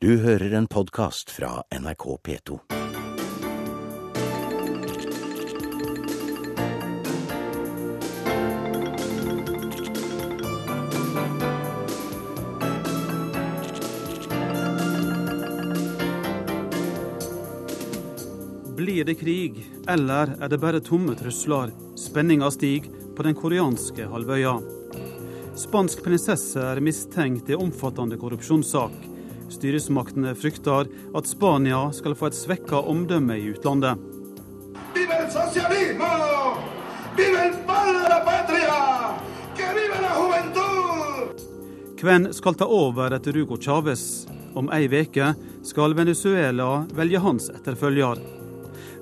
Du hører en podkast fra NRK P2. Blir det krig, eller er det bare tomme trusler? Spenninga stiger på den koreanske halvøya. Spansk prinsesse er mistenkt i omfattende korrupsjonssak. Styresmaktene frykter at Spania skal få et svekka omdømme i utlandet. ¡Viva el socialismo! ¡Viva el padre de la patria! ¡Que viva la juventud! Hvem skal ta over etter Hugo Chávez? Om ei veke skal Venezuela velge hans etterfølger.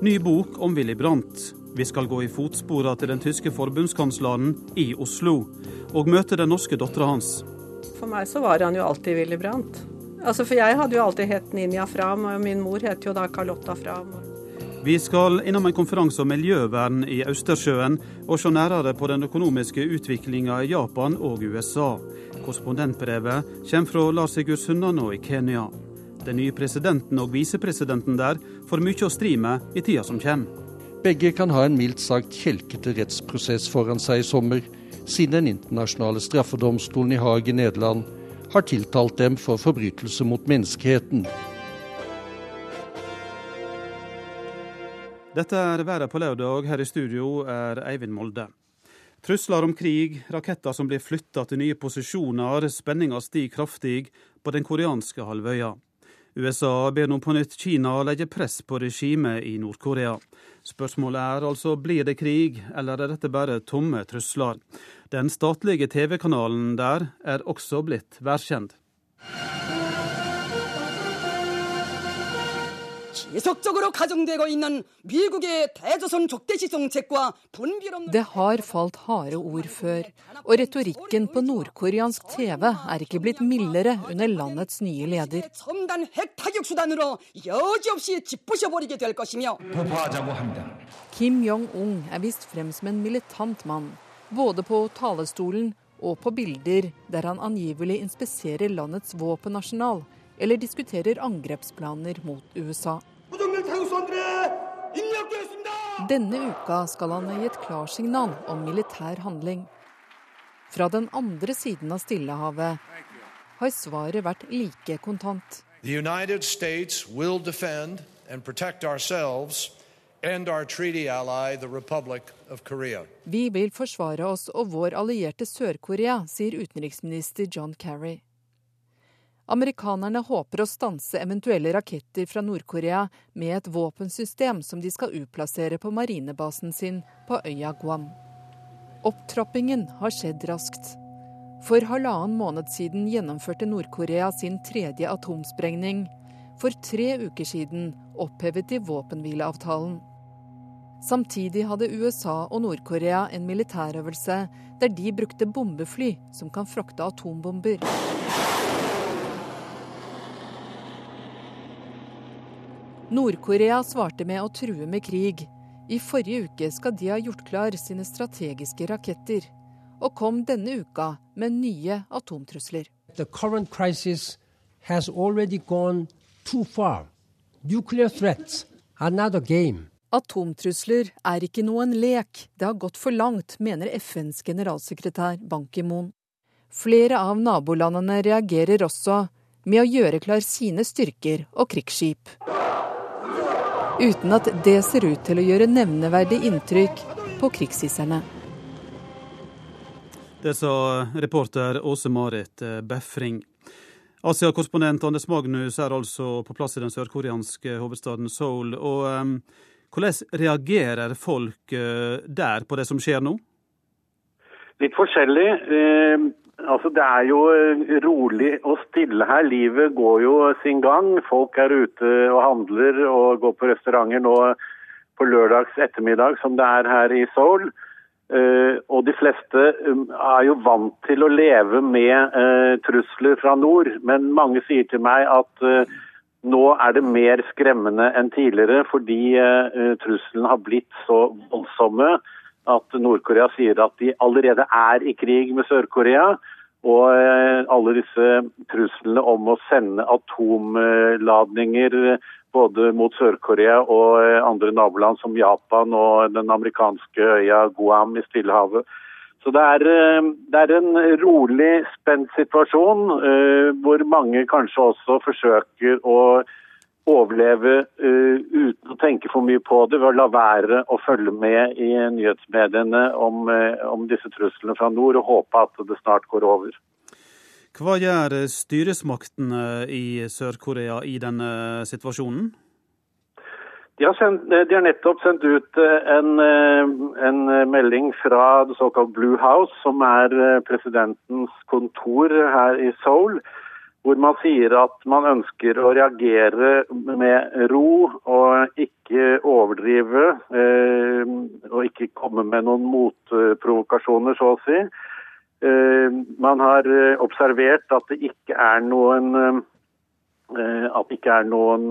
Ny bok om Willy Brandt. Vi skal gå i fotsporene til den tyske forbundskansleren i Oslo, og møte den norske dattera hans. For meg så var han jo alltid Willy Brandt. Altså, For jeg hadde jo alltid hett Ninja Fram, og min mor het jo da Carlotta Fram. Vi skal innom en konferanse om miljøvern i Østersjøen, og se nærere på den økonomiske utviklinga i Japan og USA. Korrespondentbrevet kommer fra Lars Sigurd Sunnanå i Kenya. Den nye presidenten og visepresidenten der får mye å stri med i tida som kommer. Begge kan ha en mildt sagt kjelkete rettsprosess foran seg i sommer, siden den internasjonale straffedomstolen i Haag i Nederland har tiltalt dem for forbrytelse mot menneskeheten. Dette er været på lørdag. Her i studio er Eivind Molde. Trusler om krig, raketter som blir flytta til nye posisjoner, spenninga stiger kraftig på den koreanske halvøya. USA ber nå på nytt Kina legge press på regimet i Nord-Korea. Spørsmålet er altså blir det krig, eller er dette bare tomme trusler? Den statlige TV-kanalen der er også blitt værkjent. Det har falt harde ord før, og retorikken på nordkoreansk TV er ikke blitt mildere under landets nye leder. Kim Jong-un er vist frem som en militant mann, både på talestolen og på bilder der han angivelig inspiserer landets våpenarsenal eller diskuterer angrepsplaner mot USA. Denne uka skal han gi et klarsignal om militær handling. Fra den andre siden av Stillehavet har svaret vært like kontant. The United States will defend and protect ourselves and our treaty ally, the Republic of Korea. Vi vil forsvare oss og vår allierte Sør-Korea, sier utenriksminister John Kerry. Amerikanerne håper å stanse eventuelle raketter fra Nord-Korea med et våpensystem som de skal utplassere på marinebasen sin på øya Guam. Opptrappingen har skjedd raskt. For halvannen måned siden gjennomførte Nord-Korea sin tredje atomsprengning. For tre uker siden opphevet de våpenhvileavtalen. Samtidig hadde USA og Nord-Korea en militærøvelse der de brukte bombefly som kan frakte atombomber. Nord-Korea svarte med å true med krig. I forrige uke skal de ha gjort klar sine strategiske raketter, og kom denne uka med nye atomtrusler. The current crisis has already gone too far. Nuclear threats are not a game. Atomtrusler er ikke noen lek, det har gått for langt, mener FNs generalsekretær Ban Ki-moon. Flere av nabolandene reagerer også med å gjøre klar sine styrker og krigsskip. Uten at det ser ut til å gjøre nevneverdig inntrykk på krigshisserne. Det sa reporter Åse Marit Befring. Asia-korrespondent Anders Magnus er altså på plass i den sørkoreanske hovedstaden Seoul. Og um, hvordan reagerer folk uh, der på det som skjer nå? Litt forskjellig. Eh, altså Det er jo rolig og stille her. Livet går jo sin gang. Folk er ute og handler og går på restauranter nå på lørdags ettermiddag, som det er her i Seoul. Uh, og de fleste um, er jo vant til å leve med uh, trusler fra nord, men mange sier til meg at nå er det mer skremmende enn tidligere fordi truslene har blitt så voldsomme at Nord-Korea sier at de allerede er i krig med Sør-Korea. Og alle disse truslene om å sende atomladninger både mot Sør-Korea og andre naboland som Japan og den amerikanske øya Guam i Stillehavet. Så det er, det er, en rolig, spent situasjon hvor mange kanskje også forsøker å overleve uh, uten å tenke for mye på det, ved å la være å følge med i nyhetsmediene om, uh, om disse truslene fra nord, og håpe at det snart går over. Hva gjør styresmaktene i Sør-Korea i denne situasjonen? De har, sendt, de har, nettopp sendt ut en, en, melding fra det såkalt Blue House, som er presidentens kontor her i Seoul hvor man sier at man ønsker å reagere med ro og ikke overdrive. Eh, og ikke komme med noen motprovokasjoner, så å si. Eh, man har observert at det ikke er noen eh, at det ikke er noen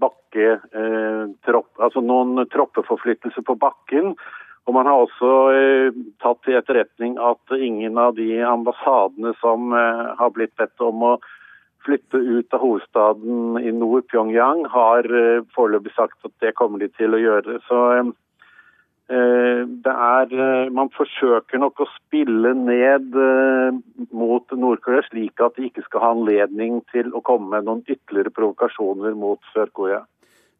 bakketropp, altså noen troppeforflyttelse på bakken. Og Man har også eh, tatt til etterretning at ingen av de ambassadene som eh, har blitt bedt om å flytte ut av hovedstaden i nord, Pyongyang, har eh, foreløpig sagt at det kommer de til å gjøre. Så eh, det er eh, Man forsøker nok å spille ned eh, mot Nord-Korea, slik at de ikke skal ha anledning til å komme med noen ytterligere provokasjoner mot Sør-Korea.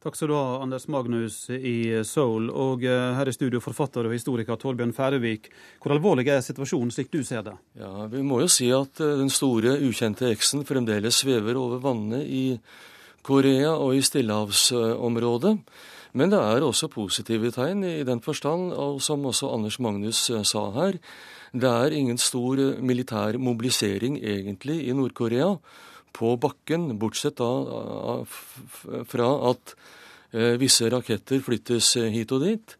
Takk skal du ha, Anders Magnus i Seoul. Og eh, her i studio, forfatter og historiker Torbjørn Færøvik. Hvor alvorlig er situasjonen slik du ser det? Ja, Vi må jo si at eh, den store, ukjente eksen fremdeles svever over vannene i Korea og i stillehavsområdet. Men det er også positive tegn i den forstand, og som også Anders Magnus eh, sa her. Det er ingen stor militær mobilisering egentlig i Nord-Korea på bakken, bortsett da fra at Eh, visse raketter flyttes eh, hit og dit.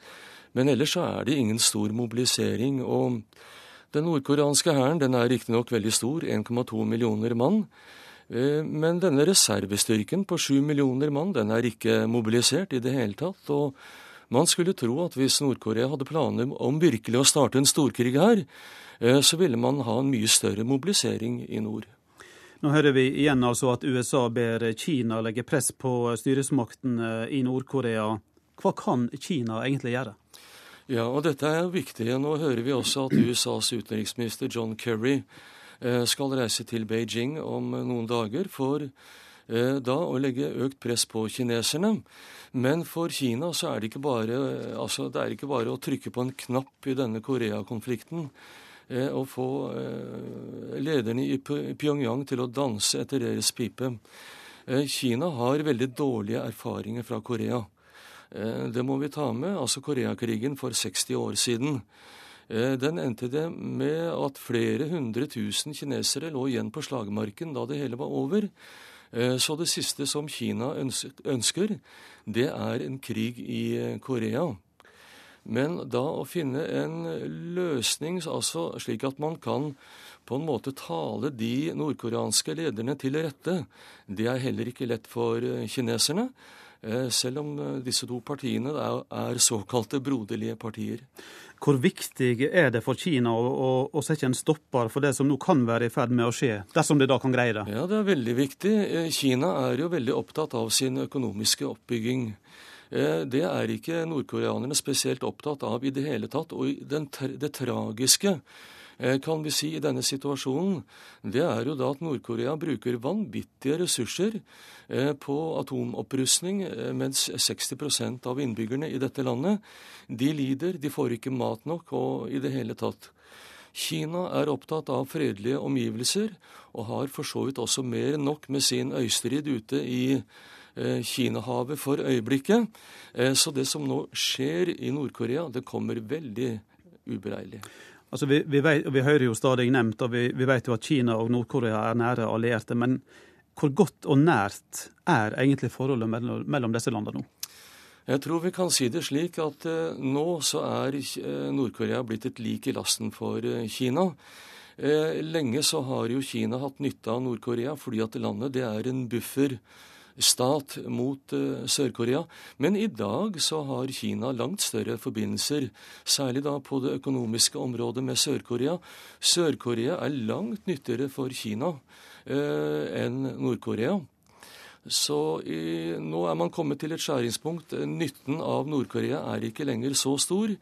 Men ellers så er det ingen stor mobilisering. Og den nordkoreanske hæren er riktignok veldig stor, 1,2 millioner mann. Eh, men denne reservestyrken på 7 millioner mann den er ikke mobilisert i det hele tatt. og man skulle tro at hvis Nord-Korea hadde planer om virkelig å starte en storkrig her, så ville man ha en mye større mobilisering i nord. Nå hører vi igjen altså at USA ber Kina legge press på styresmaktene i Nord-Korea. Hva kan Kina egentlig gjøre? Ja, og dette er viktig. Nå hører vi også at USAs utenriksminister John Kerry eh, skal reise til Beijing om noen dager for eh, da å legge økt press på kineserne. Men for Kina så er det ikke bare, altså, det er ikke bare å trykke på en knapp i denne Korea-konflikten. Eh, å få eh, lederne i Pyongyang til å danse etter deres pipe. Eh, Kina har veldig dårlige erfaringer fra Korea. Det må vi ta med. Altså Koreakrigen for 60 år siden. Den endte det med at flere hundre tusen kinesere lå igjen på slagmarken da det hele var over. Så det siste som Kina ønsker, det er en krig i Korea. Men da å finne en løsning altså slik at man kan på en måte tale de nordkoreanske lederne til rette, det er heller ikke lett for eh, kineserne. Eh, selv om eh, disse to partiene er såkalte broderlige partier. Hvor viktig er det for Kina å, å, å, sette en stopper for det som nå kan være i ferd med å skje, dersom de da kan greie det? Ja, det er veldig viktig. Kina er jo veldig opptatt av sin økonomiske oppbygging. Eh, det er ikke nordkoreanerne spesielt opptatt av i det hele tatt. Og det tragiske eh, kan vi si i denne situasjonen, det er jo da at Nord-Korea bruker vanvittige ressurser eh, på atomopprustning, mens 60% av innbyggerne i dette landet de lider, de får ikke mat nok og i det hele tatt. Kina er opptatt av fredelige omgivelser, og har for så vidt også mer enn nok med sin øystrid ute i Kinahavet for øyeblikket. Eh, så det som nå skjer i Nord-Korea, det kommer veldig ubereilig. Altså, vi, vi, vet, vi, hører jo stadig nevnt, og vi, vi vet jo at Kina og Nord-Korea er nære allierte. Men hvor godt og nært er egentlig forholdet mellom, mellom disse landene nå? Jeg tror vi kan si det slik at eh, nå så er eh, Nord-Korea blitt et lik i lasten for eh, Kina. Eh, lenge så har jo Kina hatt nytte av Nord-Korea fordi at landet det er en buffer stat mot uh, Sør-Korea. Men i dag så har Kina langt større forbindelser, særlig da på det økonomiske området med Sør-Korea. Sør-Korea er langt nyttigere for Kina eh, enn Nord-Korea. Så i, nå er man kommet til et skjæringspunkt. Nytten av Nord-Korea er ikke lenger så stor.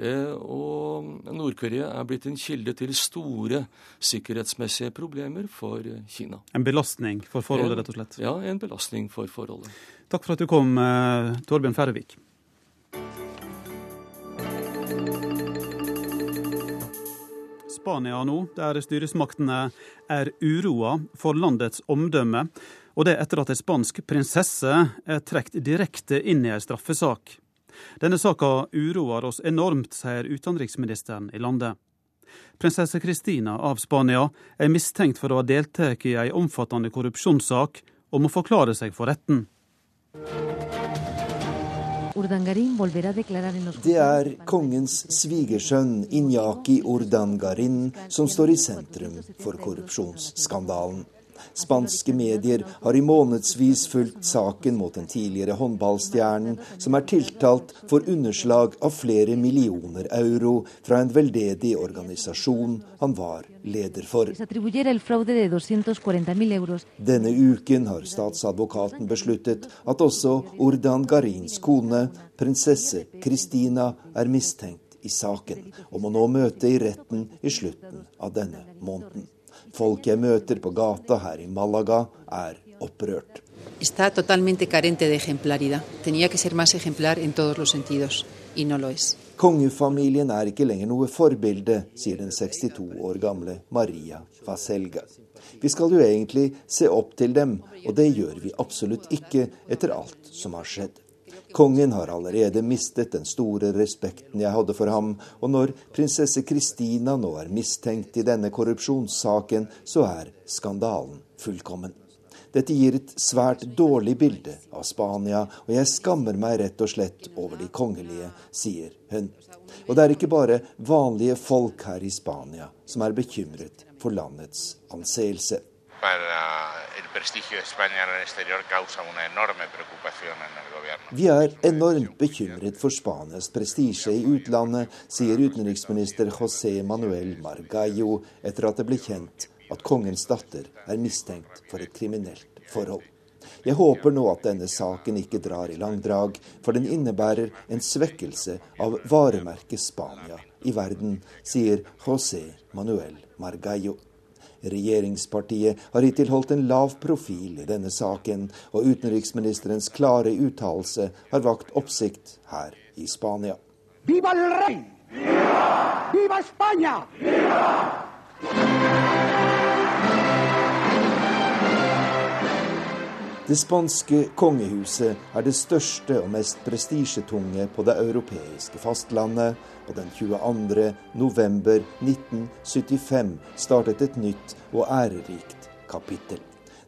Eh, og Nord-Korea er blitt en kilde til store sikkerhetsmessige problemer for Kina. En belastning for forholdet, rett og slett? Ja, en belastning for forholdet. Takk for at du kom, eh, Torbjørn Færøvik. Spania nå, der styresmaktene er uroa for landets omdømme. Og det etter at ei spansk prinsesse er trukket direkte inn i ei straffesak. Denne saka uroer oss enormt, sier utenriksministeren i landet. Prinsesse Christina av Spania er mistenkt for å ha deltatt i ei omfattende korrupsjonssak og må forklare seg for retten. Det er kongens svigersønn Inyaki Urdangarin som står i sentrum for korrupsjonsskandalen. Spanske medier har i månedsvis fulgt saken mot den tidligere håndballstjernen, som er tiltalt for underslag av flere millioner euro fra en veldedig organisasjon han var leder for. Denne uken har statsadvokaten besluttet at også Ordan Garins kone, prinsesse Christina, er mistenkt i saken, og må nå møte i retten i slutten av denne måneden. Folk jeg møter på gata her i Malaga, er opprørt. Kongefamilien er ikke lenger noe forbilde, sier den 62 år gamle Maria Vaselga. Vi skal jo egentlig se opp til dem, og det gjør vi absolutt ikke etter alt som har skjedd. Kongen har allerede mistet den store respekten jeg hadde for ham, og når prinsesse Kristina nå er mistenkt i denne korrupsjonssaken, så er skandalen fullkommen. Dette gir et svært dårlig bilde av Spania, og jeg skammer meg rett og slett over de kongelige, sier hun. Og det er ikke bare vanlige folk her i Spania som er bekymret for landets anseelse Vi er enormt bekymret for Spanias prestisje i utlandet, sier utenriksminister José Manuel Margallo etter at det ble kjent at kongens datter er mistenkt for et kriminelt forhold. Jeg håper nå at denne saken ikke drar i langdrag, for den innebærer en svekkelse av varemerket Spania i verden, sier José Manuel Margallo. Regjeringspartiet har hittil holdt en lav profil i denne saken, og utenriksministerens klare uttalelse har vakt oppsikt her i Spania. Viva el rey! Viva! Viva España! Viva! Det spanske kongehuset er det største og mest prestisjetunge på det europeiske fastlandet, og den 22. november 1975 startet et nytt og ærerikt kapittel.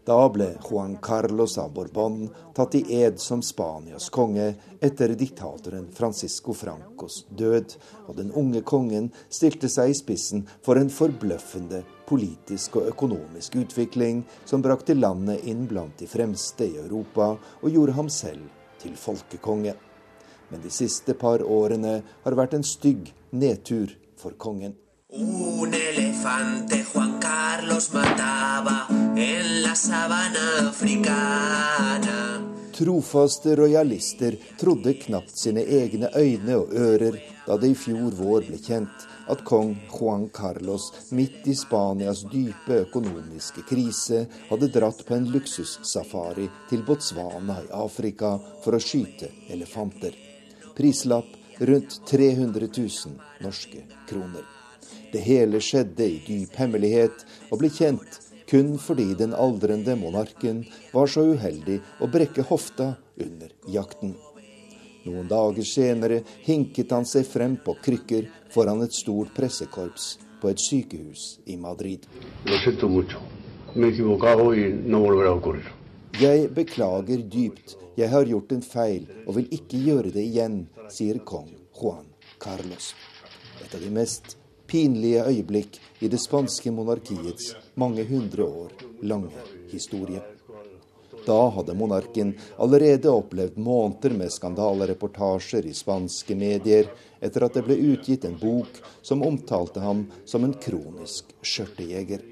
Da ble Juan Carlos av Borbón tatt i ed som Spanias konge etter diktatoren Francisco Francos død, og den unge kongen stilte seg i spissen for en forbløffende politisk og økonomisk utvikling som brakte landet inn blant de fremste i Europa og gjorde ham selv til folkekonge. Men de siste par årene har vært en stygg nedtur for kongen. Un elefante Juan Carlos mataba en la sabana africana. Trofaste rojalister trodde knapt sine egne øyne og ører da det i fjor vår ble kjent at kong Juan Carlos midt i Spanias dype økonomiske krise hadde dratt på en luksussafari til Botswana i Afrika for å skyte elefanter. Prislapp rundt 300 000 norske kroner. Det hele skjedde i dyp hemmelighet og ble kjent kun fordi den aldrende monarken var så uheldig å brekke hofta under jakten. Noen dager senere hinket han seg frem på krykker foran et stort pressekorps på et sykehus i Madrid. Jeg beklager dypt, jeg har gjort en feil og vil ikke gjøre det igjen, sier kong Juan Carlos. Et av de mest pinlige øyeblikk i det spanske monarkiets mange hundre år lange historie. Da hadde monarken allerede opplevd måneder med skandalereportasjer i spanske medier etter at det ble utgitt en bok som omtalte ham som en kronisk skjørtejeger.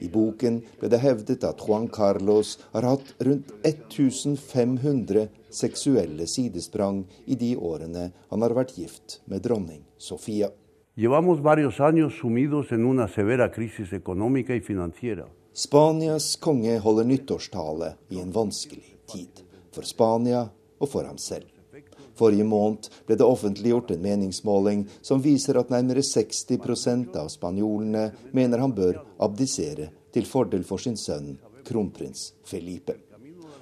I boken ble det hevdet at Juan Carlos har hatt rundt 1500 seksuelle sidesprang i de årene han har vært gift med dronning Sofia. Llevamos varios años sumidos en una severa crisis económica y financiera. Spanias konge holder nyttårstale i en vanskelig tid. For Spania og for ham selv. Forrige måned ble det offentliggjort en meningsmåling som viser at nærmere 60% av spanjolene mener han bør abdisere til fordel for sin sønn kronprins Felipe.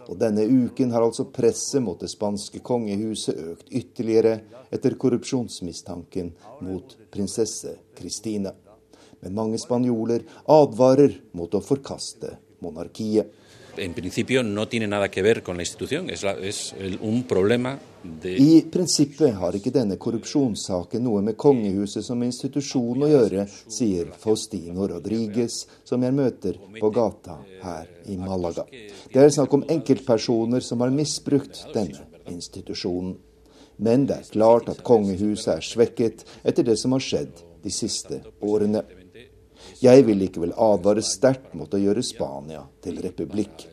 Og denne uken har altså presset mot det spanske kongehuset økt ytterligere etter korrupsjonsmistanken mot prinsesse Christina. Men mange spanjoler advarer mot å forkaste monarkiet en principio no tiene nada que ver con la institución, es, la, es un problema de I prinsippet har ikke denne korrupsjonssaken noe med kongehuset som institusjon å gjøre, sier Faustino Rodriguez, som jeg møter på gata her i Malaga. Det er snakk om enkeltpersoner som har misbrukt denne institusjonen. Men det er klart at kongehuset er svekket etter det som har skjedd de siste årene. Jeg vil likevel advare sterkt mot å gjøre Spania til republikk.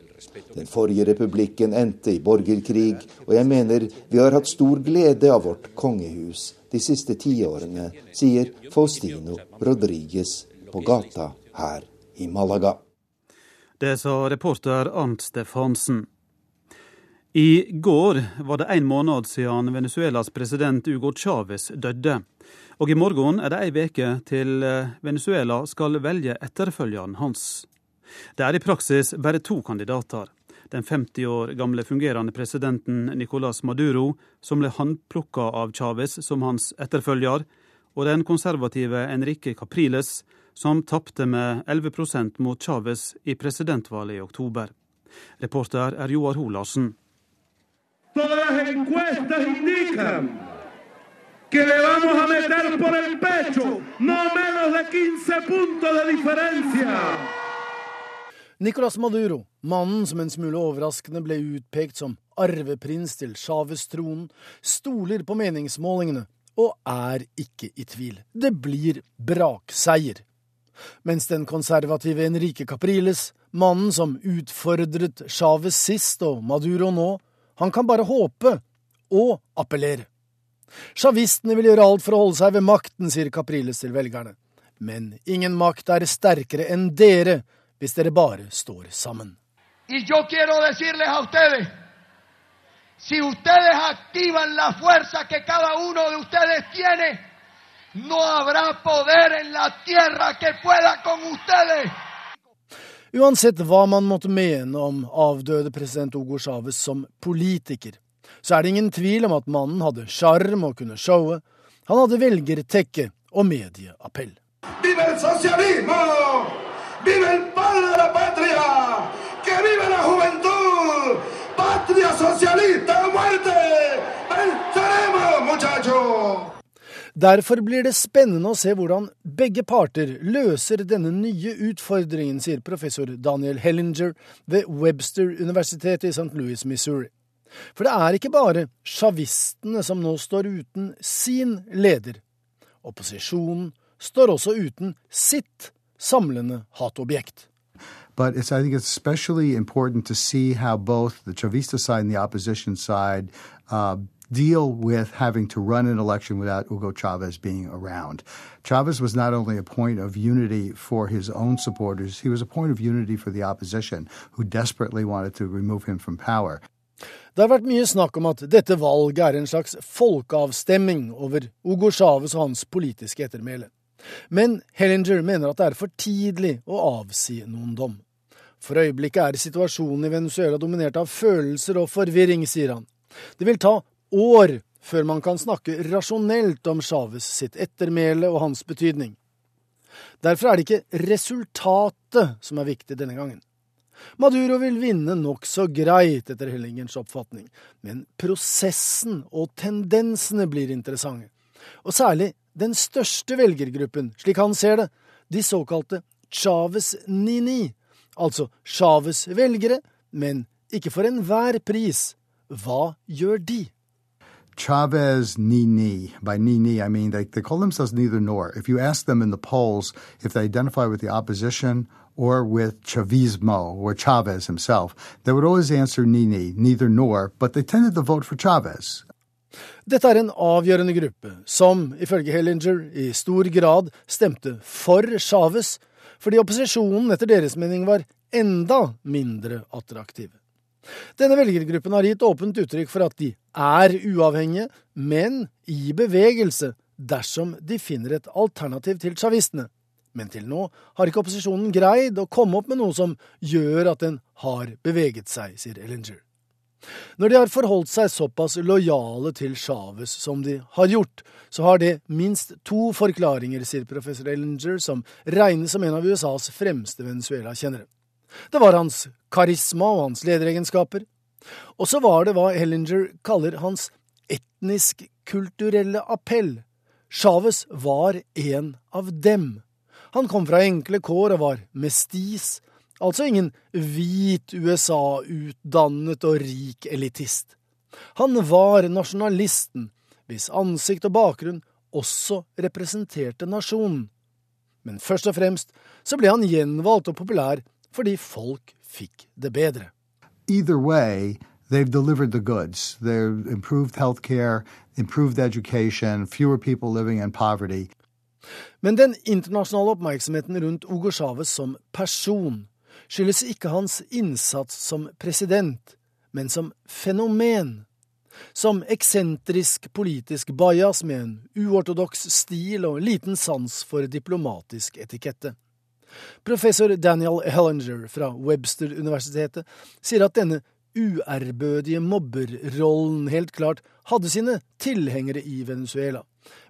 Den forrige republikken endte i borgerkrig, og jeg mener vi har hatt stor glede av vårt kongehus de siste tiårene, sier Faustino Rodriguez på gata her i Malaga. Det sa reporter Arnt Stefansen. I går var det en måned siden Venezuelas president Hugo Chávez døde. Og i morgen er det ei veke til eh, Venezuela skal velge etterfølgeren hans. Det er i praksis bare to kandidater. Den 50 år gamle fungerende presidenten Nicolas Maduro, som ble håndplukka av Chávez som hans etterfølger, og den konservative Enrique Capriles, som tapte med 11% mot Chávez i presidentvalget i oktober. Reporter er Joar Holarsen. Todas las encuestas indican que le vamos a meter por el pecho no menos de 15 puntos de diferencia. Nicolas Maduro, mannen som en smule overraskende ble utpekt som arveprins til Chávez-tronen, stoler på meningsmålingene og er ikke i tvil. Det blir brakseier. Mens den konservative Enrique Capriles, mannen som utfordret Chávez sist og Maduro nå, han kan bare håpe og appellere. Sjavistene vil gjøre alt for å holde seg ved makten, sier Capriles til velgerne. Men ingen makt er sterkere enn dere hvis dere bare står sammen. Y yo quiero decirles a ustedes, si ustedes activan la fuerza que cada uno de ustedes tiene, no habrá poder en la tierra que pueda con ustedes. Uansett hva man måtte mene om avdøde president Hugo Chávez som politiker, så er det ingen tvil om at mannen hadde sjarm og kunne showe. Han hadde velgertekke og medieappell. ¡Viva el socialismo! ¡Viva el padre de la patria! ¡Que viva la juventud! ¡Patria socialista muerte! ¡Venceremos, muchachos! Derfor blir det spennende å se hvordan begge parter løser denne nye utfordringen, sier professor Daniel Hellinger ved Webster-universitetet i St. Louis, Missouri. For det er ikke bare sjavistene som nå står uten sin leder. Opposisjonen står også uten sitt samlende hatobjekt. But it's, I think it's especially important to see how both the Chavista side and the opposition side uh, deal with having to run an election without Hugo Chavez being around. Chavez was not only a point of unity for his own supporters, he was a point of unity for the opposition, who desperately wanted to remove him from power. Det har vært mye snakk om at dette valget er en slags folkeavstemming over Hugo Chávez og hans politiske ettermæle. Men Hellinger mener at det er for tidlig å avsi noen dom. For øyeblikket er situasjonen i Venezuela dominert av følelser og forvirring, sier han. Det vil ta år før man kan snakke rasjonelt om Chávez sitt ettermæle og hans betydning. Derfor er det ikke resultatet som er viktig denne gangen. Maduro vil vinne nokså greit, etter Hellingens oppfatning, men prosessen og tendensene blir interessante. Og særlig den største velgergruppen, slik han ser det, de såkalte Chávez Nini, altså Chávez velgere, men ikke for enhver pris. Hva gjør de? Chavez Nini. By Nini, I mean they, they call themselves neither nor. If you ask them in the polls if they identify with the opposition or with Chavismo or Chavez himself, they would always answer Nini, neither nor, but they tended to vote for Chavez. Dette er en avgjørende gruppe som, ifølge Hellinger, i stor grad stemte for Chavez, fordi opposisjonen etter deres mening var enda mindre attraktiv. Denne velgergruppen har gitt åpent uttrykk for at de er uavhengige, men i bevegelse dersom de finner et alternativ til chavistene. Men til nå har ikke opposisjonen greid å komme opp med noe som gjør at den har beveget seg, sier Ellinger. Når de har forholdt seg såpass lojale til Chávez som de har gjort, så har det minst to forklaringer, sier professor Ellinger, som regnes som en av USAs fremste Venezuela-kjennere. Det var hans karisma og hans lederegenskaper. Og så var det hva Ellinger kaller hans etnisk-kulturelle appell. Chávez var en av dem. Han kom fra enkle kår og var mestis, altså ingen hvit USA-utdannet og rik elitist. Han var nasjonalisten, hvis ansikt og bakgrunn også representerte nasjonen. Men først og fremst så ble han gjenvalgt og populær fordi folk fikk det bedre. Either way, they've delivered the goods. They've improved health care, improved education, fewer people living in poverty. Men den internasjonale oppmerksomheten rundt Hugo Chávez som person skyldes ikke hans innsats som president, men som fenomen. Som eksentrisk politisk bajas med en uortodoks stil og liten sans for diplomatisk etikette. Professor Daniel Hellinger fra Webster-universitetet sier at denne uærbødige mobberrollen helt klart hadde sine tilhengere i Venezuela,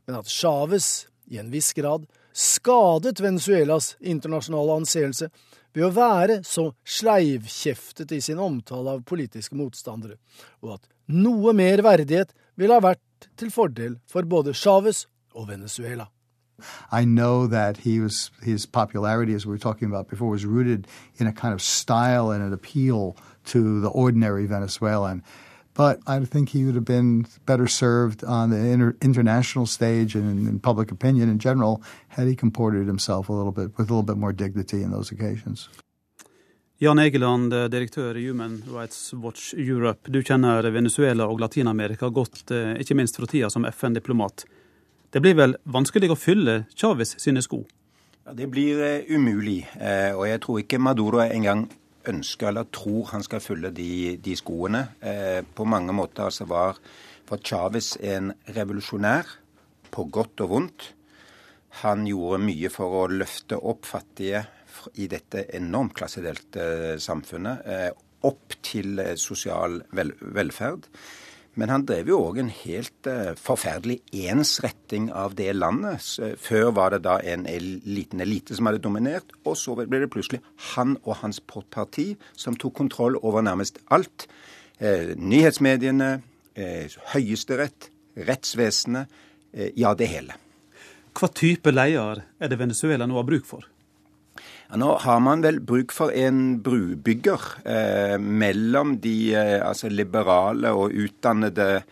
men at Chávez i en viss grad skadet Venezuelas internasjonale anseelse ved å være så sleivkjeftet i sin omtale av politiske motstandere, og at noe mer verdighet ville ha vært til fordel for både Chávez og Venezuela. I know that he was his popularity, as we were talking about before, was rooted in a kind of style and an appeal to the ordinary Venezuelan. But I think he would have been better served on the inter- international stage and in public opinion in general had he comported himself a little bit with a little bit more dignity in those occasions. Jan Egeland, direktør i Human Rights Watch Europe. Du kjenner Venezuela og Latin-Amerika godt, eh, ikke minst fra tida som FN-diplomat. Det blir vel vanskelig å fylle Chávez sine sko? Ja, det blir uh, umulig. Og jeg tror ikke Maduro engang ønsker eller tror han skal fylle de, de skoene. Eh, på mange måter altså var, var Chávez en revolusjonær, på godt og vondt. Han gjorde mye for å løfte opp fattige i dette enormt klassedelte samfunnet opp til sosial vel velferd. Men han drev jo òg en helt uh, forferdelig ensretting av det landet. Så, før var det da en liten elite som hadde dominert, og så ble det plutselig han og hans parti som tok kontroll over nærmest alt. Uh, nyhetsmediene, Høyesterett, rettsvesenet. ja, det hele. Hva type leder er det Venezuela nå har bruk for? Ja, nå har man vel bruk for en brubygger eh, mellom de eh, altså liberale og utdannede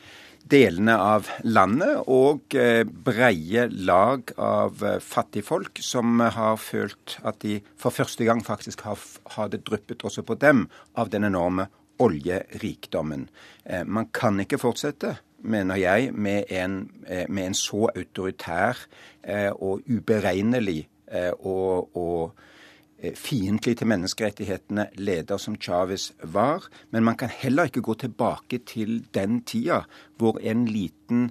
delene av landet og eh, breie lag av eh, fattigfolk som har følt at de for første gang faktisk har, har det dryppet også på dem av den enorme oljerikdommen. Eh, man kan ikke fortsette mener jeg, med en, eh, med en så autoritær og uberegnelig og, og Eh, fiendtlig til menneskerettighetene leder som Chávez var. Men man kan heller ikke gå tilbake til den tida hvor en liten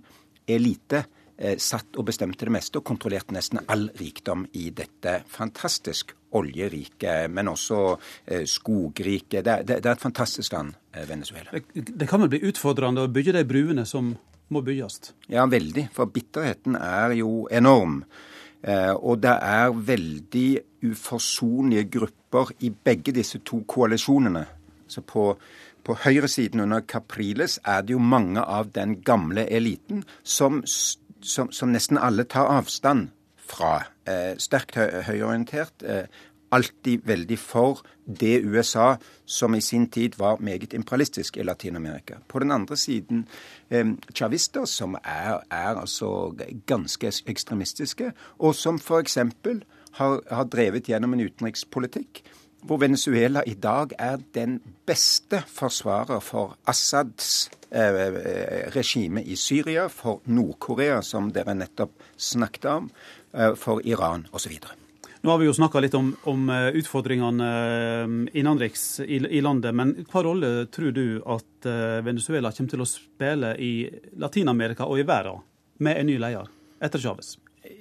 elite eh, satt og bestemte det meste og kontrollerte nesten all rikdom i dette fantastisk oljerike, men også eh, skogrike. Det, det, det, er et fantastisk land, eh, Venezuela. Det, det kan vel bli utfordrende å bygge de bruene som må bygges? Ja, veldig. For bitterheten er jo enorm. Eh, og det er veldig uforsonlige grupper i begge disse to koalisjonene. Så på, på høyresiden under Capriles er det jo mange av den gamle eliten som, som, som nesten alle tar avstand fra. Eh, sterkt høyorientert. Eh, alltid veldig for det USA som i sin tid var meget imperialistisk i Latin-Amerika. På den andre siden eh, chavister som er, er altså ganske ekstremistiske, og som f.eks. Har, har drevet gjennom en utenrikspolitikk hvor Venezuela i dag er den beste forsvarer for Assads eh, eh regime i Syria, for Nord-Korea, som dere nettopp snakket om, eh, for Iran osv. Nå har vi jo snakka litt om, om eh, utfordringene eh, innenriks i, i, landet, men hva rolle tror du at eh, Venezuela kommer til å spille i Latin-Amerika og i verden med en ny leder etter Chávez?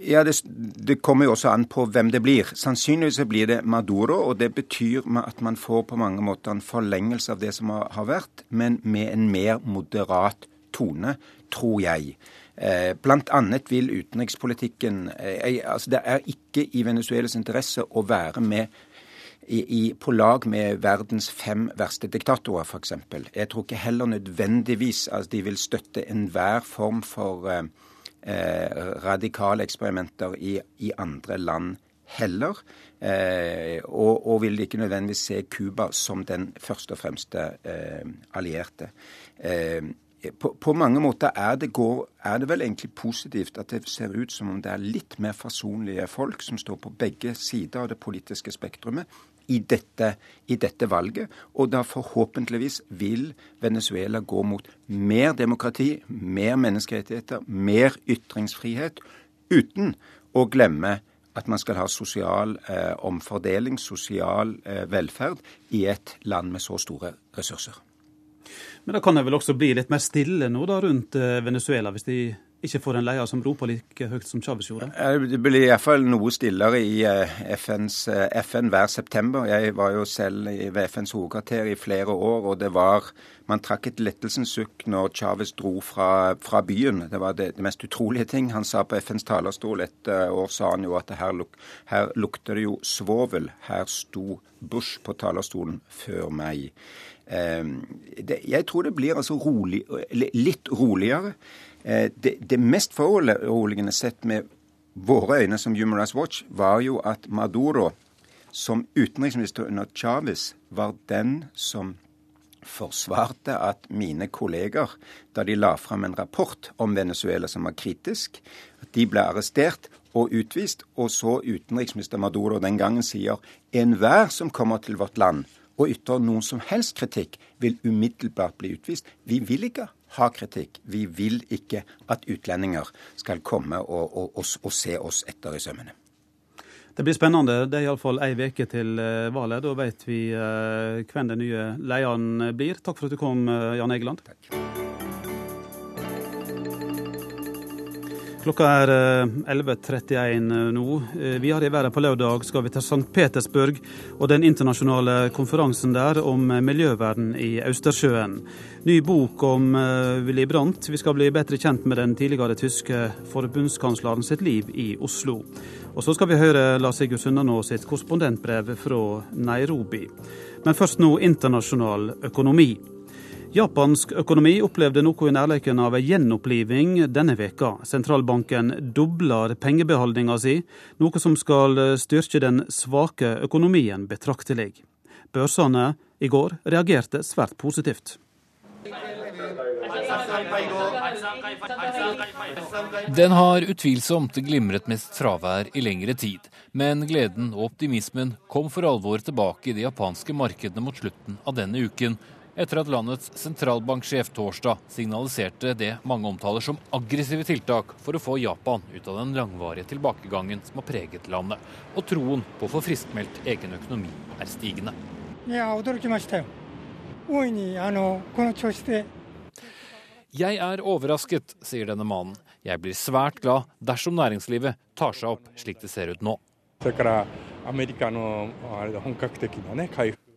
Ja, det, det, kommer jo også an på hvem det blir. Sannsynligvis blir det Maduro, og det betyr at man får på mange måter en forlengelse av det som har, vært, men med en mer moderat tone, tror jeg. Eh, blant annet vil utenrikspolitikken eh, altså Det er ikke i Venezuelas interesse å være med i, i, på lag med verdens fem verste diktatorer, f.eks. Jeg tror ikke heller nødvendigvis at de vil støtte enhver form for eh, eh, radikale eksperimenter i, i, andre land heller. Eh, og, og, vil ikke nødvendigvis se Cuba som den første og fremste eh, allierte. På, på, mange måter er det, går, er det, vel egentlig positivt at det ser ut som om det er litt mer forsonlige folk som står på begge sider av det politiske spektrumet i dette, i dette valget. Og da forhåpentligvis vil Venezuela gå mot mer demokrati, mer menneskerettigheter, mer ytringsfrihet, uten å glemme at man skal ha sosial eh, omfordeling, sosial eh, velferd, i et land med så store ressurser. Men da kan det vel også bli litt mer stille nå da rundt eh, Venezuela, hvis de ikke får en leder som roper like høyt som Chávez gjorde? Det blir iallfall noe stillere i eh, FNs, eh, FN hver september. Jeg var jo selv ved FNs hovedkvarter i flere år, og det var Man trakk et lettelsens sukk når Chávez dro fra, fra, byen. Det var det, det, mest utrolige ting. Han sa på FNs talerstol et år sa han jo at her, luk, her lukter det jo svovel. Her sto Bush på talerstolen før meg. Ehm, jeg tror det blir altså rolig, litt roligere. Eh, det, det mest foruroligende sett med våre øyne som Human Rights Watch, var jo at Maduro som utenriksminister under Chávez var den som forsvarte at mine kolleger, da de la fram en rapport om Venezuela som var kritisk, at de ble arrestert og utvist. Og så utenriksminister Maduro den gangen sier enhver som kommer til vårt land og ytre noen som helst kritikk, vil umiddelbart bli utvist. Vi vil ikke ha kritikk. Vi vil ikke at utlendinger skal komme og, og, og, og se oss etter i sømmene. Det blir spennende. Det er iallfall ei uke til eh, valget. Da vet vi eh, hvem den nye lederen blir. Takk for at du kom, eh, Jan Egeland. Takk. Klokka er 11.31 eh, eh, nå. Eh, videre i verden på lørdag skal vi til St. Petersburg og den internasjonale konferansen der om miljøverden i Østersjøen. Ny bok om Willy Brandt. Vi skal bli bedre kjent med den tidligere tyske forbundskansleren sitt liv i Oslo. Og så skal vi høre Lars Sigurd Sunnanå sitt korrespondentbrev fra Nairobi. Men først nå internasjonal økonomi. Japansk økonomi opplevde noe i nærleiken av ei gjenoppliving denne veka. Sentralbanken dobler pengebeholdninga si, noe som skal styrke den svake økonomien betraktelig. Børsene i går reagerte svært positivt. Den har utvilsomt glimret med fravær i lengre tid, men gleden og optimismen kom for alvor tilbake i de japanske markedene mot slutten av denne uken, etter at landets sentralbanksjef torsdag signaliserte det mange omtaler som aggressive tiltak for å få Japan ut av den langvarige tilbakegangen som har preget landet, og troen på å få friskmeldt egen økonomi er stigende. Jeg er overrasket, sier denne mannen. Jeg blir svært glad dersom næringslivet tar seg opp slik det ser ut nå.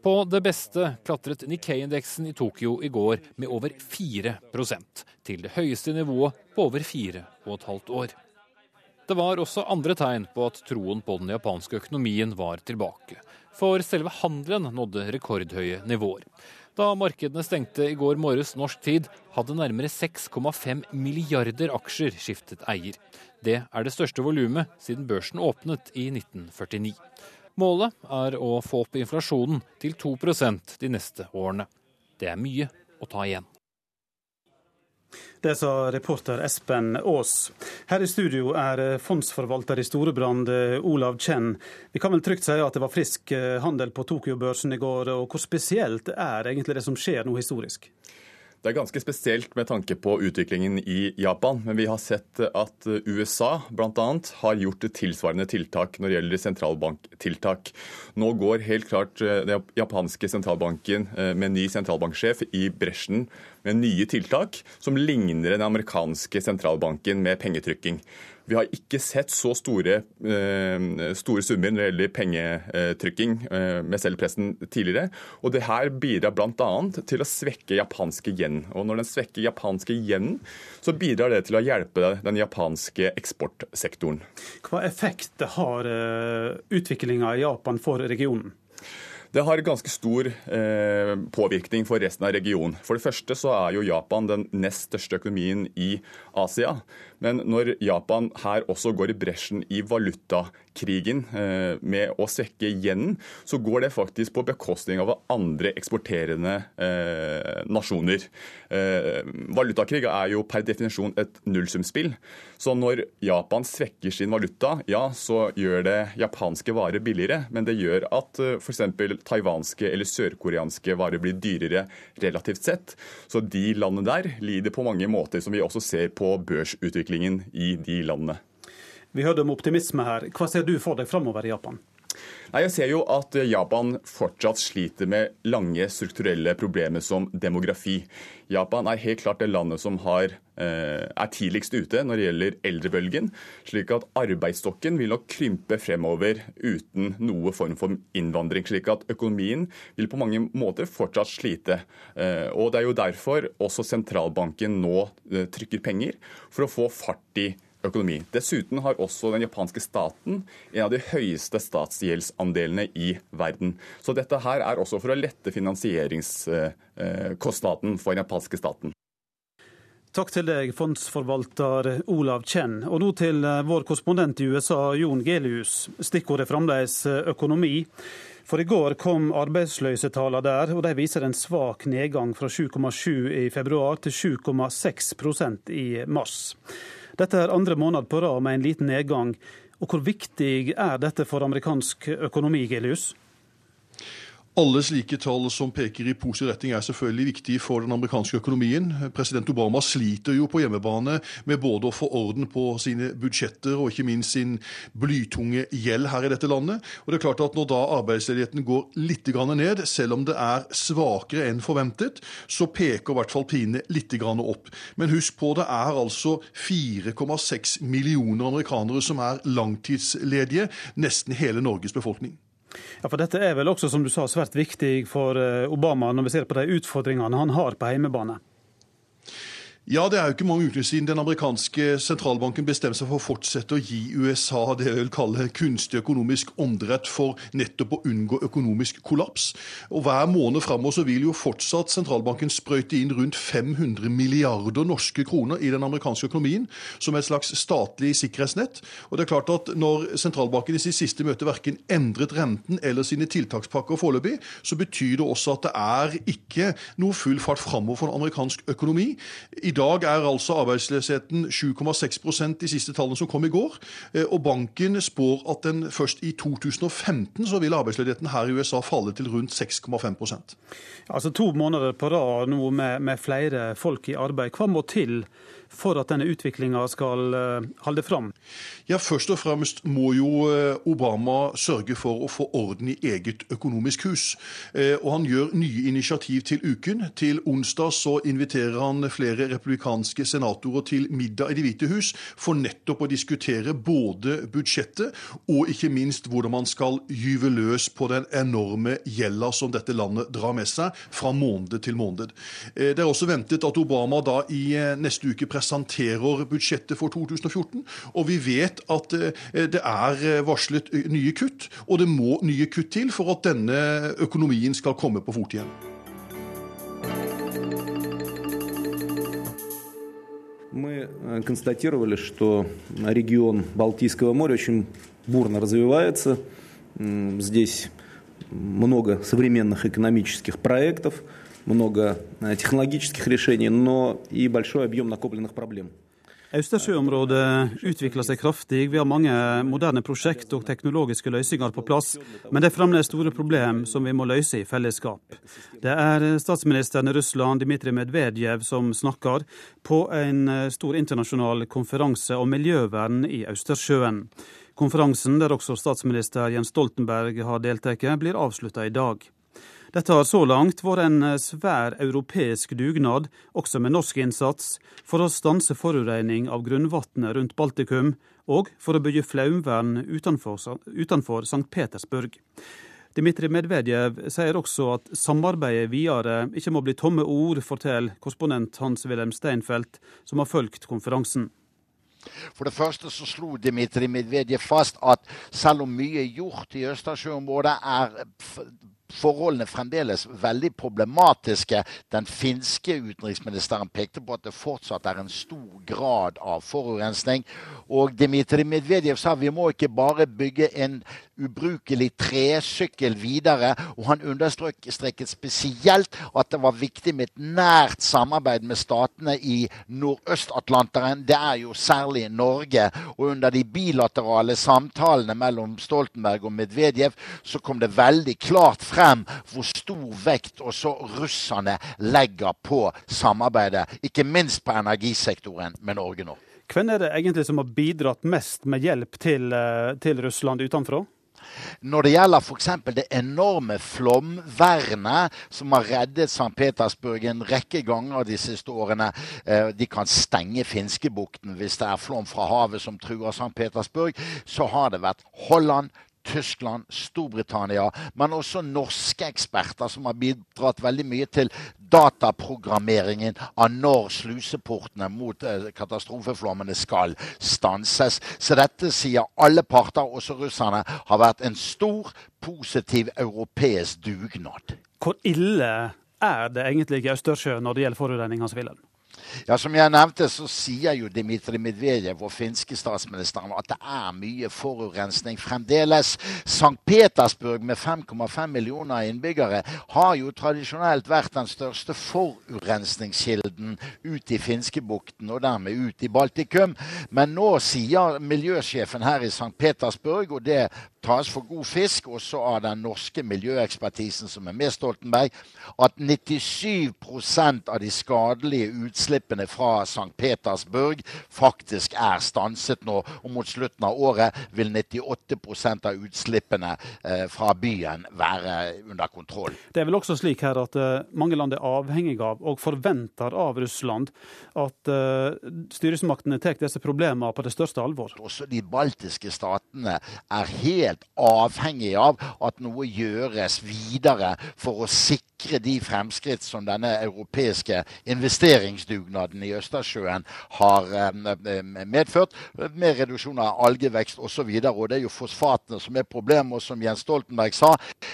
På det beste klatret Nikkei-indeksen i Tokyo i går med over 4% til det høyeste nivået på over fire og et halvt år. Det var også andre tegn på at troen på den japanske økonomien var tilbake. For selve handelen nådde rekordhøye nivåer. Da markedene stengte i går morges norsk tid, hadde nærmere 6,5 milliarder aksjer skiftet eier. Det er det største volumet siden børsen åpnet i 1949. Målet er å få opp inflasjonen til 2% de neste årene. Det er mye å ta igjen. Det sa reporter Espen Aas. Her i studio er fondsforvalter i Storebrand, Olav Chen. Vi kan vel trygt si at det var frisk handel på Tokyo-børsen i går. og Hvor spesielt er egentlig det som skjer nå historisk? Det er ganske spesielt med tanke på utviklingen i Japan. Men vi har sett at USA bl.a. har gjort tilsvarende tiltak når det gjelder sentralbanktiltak. Nå går helt klart den japanske sentralbanken med ny sentralbanksjef i bresjen med nye tiltak som ligner den amerikanske sentralbanken med pengetrykking. Vi har ikke sett så store, store summer når det gjelder pengetrykking med selvpressen tidligere. Og det her bidrar bl.a. til å svekke japanske yen. Og når den svekker japanske yen, så bidrar det til å hjelpe den japanske eksportsektoren. Hva effekt har utviklinga i Japan for regionen? Det har ganske stor eh, påvirkning for resten av regionen. For det første så er jo Japan den nest største økonomien i Asia. Men når Japan her også går i bresjen i valutakrigen eh, med å svekke yenen, så går det faktisk på bekostning av andre eksporterende eh, nasjoner. valutakrig er jo per definisjon et nullsumspill. Så når Japan svekker sin valuta, ja, så gjør det japanske varer billigere. Men det gjør at f.eks. taiwanske eller sørkoreanske varer blir dyrere relativt sett. Så de landene der lider på mange måter, som vi også ser på børsutviklingen i de landene. Vi hørte om optimisme her. Hva ser du for deg framover i Japan? Nei, Jeg ser jo at Japan fortsatt sliter med lange strukturelle problemer som demografi. Japan er helt klart det landet som har, er tidligst ute når det gjelder eldrebølgen. slik at arbeidsstokken vil nok krympe fremover uten noe form for innvandring. slik at økonomien vil på mange måter fortsatt slite. Og Det er jo derfor også sentralbanken nå trykker penger, for å få fart i økonomi. Dessuten har også den japanske staten en av de høyeste statsgjeldsandelene i verden. Så dette her er også for å lette finansieringskostnaden for den japanske staten. Takk til deg, fondsforvalter Olav Chen. Og nå til vår korrespondent i USA, Jon Gelius. Stikkordet fremdeles økonomi. For i går kom arbeidsløsetallene der, og de viser en svak nedgang fra 7,7 i februar til 7,6% i mars. Dette er andre måned på rad med en liten nedgang. Og Hvor viktig er dette for amerikansk økonomi, Gelius? Alle slike tall som peker i positiv retning er selvfølgelig viktige for den amerikanske økonomien. President Obama sliter jo på hjemmebane med både å få orden på sine budsjetter og ikke minst sin blytunge gjeld her i dette landet. Og det er klart at Når da arbeidsledigheten går litt ned, selv om det er svakere enn forventet, så peker i hvert fall pinene litt opp. Men husk på, det er altså 4,6 millioner amerikanere som er langtidsledige. Nesten hele Norges befolkning. Ja, for Dette er vel også, som du sa, svært viktig for Obama når vi ser på de utfordringene han har på heimebane? Ja, det er jo ikke mange uker siden den amerikanske sentralbanken bestemte seg for å fortsette å gi USA det jeg vil kalle kunstig økonomisk åndedrett for nettopp å unngå økonomisk kollaps. Og Hver måned framover vil jo fortsatt sentralbanken sprøyte inn rundt 500 milliarder norske kroner i den amerikanske økonomien som et slags statlig sikkerhetsnett. Og det er klart at Når sentralbanken i sitt siste møte verken endret renten eller sine tiltakspakker foreløpig, så betyr det også at det er ikke noe full fart framover for amerikansk økonomi. I dag er altså arbeidsløsheten 7,6% de siste tallene som kom i går. Og banken spår at den først i 2015 så vil arbeidsledigheten her i USA falle til rundt 6,5% Altså To måneder på rad nå med, med flere folk i arbeid. Hva må til for at denne utviklinga skal holde fram? Ja, Først og fremst må jo Obama sørge for å få orden i eget økonomisk hus. Og han gjør nye initiativ til uken. Til onsdag så inviterer han flere republikanske senatorer til middag i Det hvite hus for nettopp å diskutere både budsjettet og ikke minst hvordan man skal gyve løs på den enorme gjelda som dette landet drar med seg fra måned til måned. Det er også ventet at Obama da i neste uke presenterer budsjettet for 2014. Og vi vet at det er varslet nye kutt, og det må nye kutt til for at denne økonomien skal komme på fot igjen. Мы констатировали, что регион Балтийского моря очень бурно развивается. Здесь много современных экономических проектов, много технологических решений, но и большой объем накопленных проблем. Østersjøområdet utvikler seg kraftig. Vi har mange moderne prosjekt og teknologiske løsninger på plass, men det er fremdeles store problem som vi må løse i fellesskap. Det er statsministeren i Russland, Dmitrij Medvedev, som snakker på en stor internasjonal konferanse om miljøvern i Østersjøen. Konferansen, der også statsminister Jens Stoltenberg har deltatt, blir avslutta i dag. Dette har så langt vært en eh, svær europeisk dugnad, også med norsk innsats, for å stanse forurensning av grunnvannet rundt Baltikum, og for å bygge flaumvern utenfor, utenfor St. Petersburg. Dmitrij Medvedev sier også at samarbeidet videre ikke må bli tomme ord, forteller korrespondent Hans-Wilhelm Steinfeld, som har fulgt konferansen. For det første så slo Dmitrij Medvedev fast at selv om mye er gjort i Østersjøområdet, er forholdene fremdeles veldig problematiske. Den finske utenriksministeren pekte på at det fortsatt er en stor grad av forurensning. Og Dmitrij Medvedev sa vi må ikke bare bygge en ubrukelig tresykkel videre. Og han understreket spesielt at det var viktig med et nært samarbeid med statene i Nordøst-Atlanteren. Det er jo særlig Norge. Og under de bilaterale samtalene mellom Stoltenberg og Medvedev så kom det veldig klart frem hvor stor vekt også russerne legger på samarbeidet, ikke minst på energisektoren med Norge nå. Hvem er det egentlig som har bidratt mest med hjelp til, eh, til Russland utenfra? Når det gjelder f.eks. det enorme flomvernet som har reddet St. Petersburg en rekke ganger de siste årene eh, De kan stenge Finskebukten hvis det er flom fra havet som truer St. Petersburg. Så har det vært Holland, Tyskland, Storbritannia, men også norske eksperter som har bidratt veldig mye til dataprogrammeringen av når sluseportene mot eh, katastrofeflommene skal stanses. Så dette sier alle parter, også russerne, har vært en stor, positiv europeisk dugnad. Hvor ille er det egentlig i Østersjøen når det gjelder forurensning, Hans? Ja, Som jeg nevnte, så sier jo Dmitrij Medvedev, vår finske statsministeren, at det er mye forurensning fremdeles. St. Petersburg med 5,5 millioner innbyggere har jo tradisjonelt vært den største forurensningskilden ut i Finskebukten og dermed ut i Baltikum. Men nå sier miljøsjefen her i St. Petersburg, og det tas for god fisk, også av den norske miljøekspertisen som er med Stoltenberg, at 97% av de skadelige utslippene fra St. Petersburg faktisk er stanset nå. Og mot slutten av året vil 98% av utslippene eh, fra byen være under kontroll. Det er vel også slik her at uh, mange land er avhengige av og forventer av Russland at uh, styresmaktene tar disse problemene på det største alvor. Også de baltiske statene er helt helt avhengig av at noe gjøres videre for å sikre de fremskritt som denne europeiske investeringsdugnaden i Østersjøen har eh, medført, med reduksjon av algevekst osv. Og, og det er jo fosfatene som er problemet. Og som Jens Stoltenberg sa,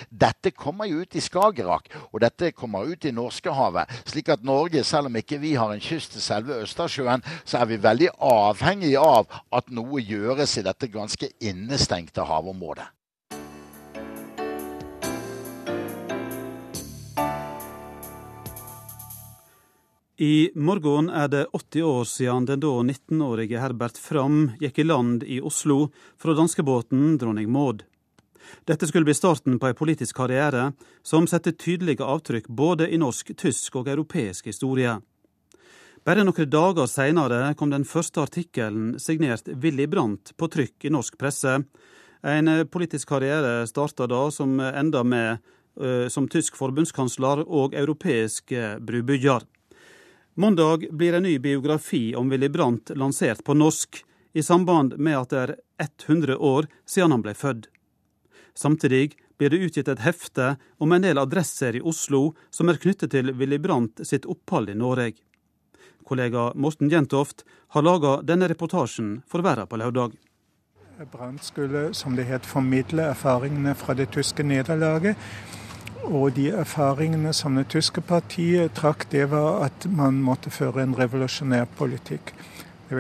dette kommer jo ut i Skagerrak, og dette kommer ut i Norskehavet. Slik at Norge, selv om ikke vi har en kyst til selve Østersjøen, så er vi veldig avhengig av at noe gjøres i dette ganske innestengte havområdet. I morgen er det 80 år siden den da 19-årige Herbert Fram gikk i land i Oslo fra danskebåten Dronning Maud. Dette skulle bli starten på en politisk karriere som setter tydelige avtrykk både i norsk, tysk og europeisk historie. Bare noen dager senere kom den første artikkelen signert Willy Brandt på trykk i norsk presse. En politisk karriere starta da, som enda med uh, som tysk forbundskansler og europeisk brubygger. Mandag blir en ny biografi om Willy Brandt lansert på norsk, i samband med at det er 100 år siden han ble født. Samtidig blir det utgitt et hefte om en del adresser i Oslo som er knyttet til Willy Brandt sitt opphold i Norge. Kollega Morten Jentoft har laga denne reportasjen for Verda på lørdag. Brandt skulle, som det het, formidle erfaringene fra det tyske nederlaget og de erfaringene som det tyske partiet trakk, det var at man måtte føre en revolusjonær politikk.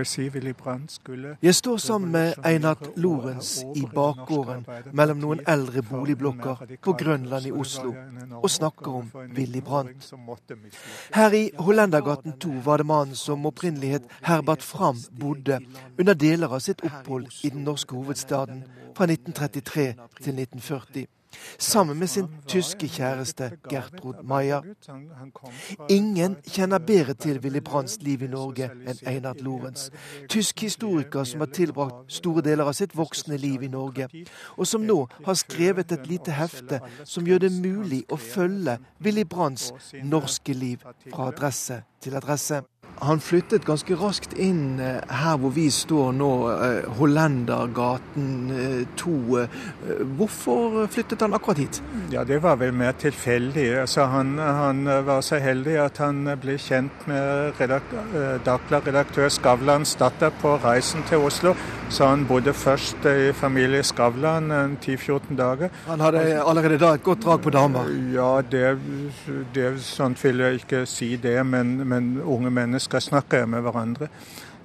Si Jeg står sammen med Einat Lorentz i bakgården mellom noen eldre boligblokker på Grønland i Oslo og snakker om Willy Brandt. Her i Hollendergaten 2 var det mannen som opprinnelig het Herbert Fram bodde under deler av sitt opphold i den norske hovedstaden fra 1933 til 1940 sammen med sin tyske kjæreste Gertrud Maier. Ingen kjenner bedre til Willy Brandts liv i Norge enn Einar Lorentz, tysk historiker som har tilbrakt store deler av sitt voksne liv i Norge, og som nå har skrevet et lite hefte som gjør det mulig å følge Willy Brandts norske liv fra adresse til adresse. Han flyttet ganske raskt inn eh, her hvor vi står nå, eh, Hollendergaten 2. Eh, hvorfor flyttet han akkurat hit? Ja, Det var vel mer tilfeldig. Altså, han, han, var så heldig at han ble kjent med Dagbladet-redaktør Skavlans datter på reisen til Oslo. Så han bodde først i familie Skavlan 10-14 dager. Han hadde allerede da et godt drag på damer? Ja, det, det sånt vil jeg ikke si det, men, men unge mennesker skal snakke med hverandre.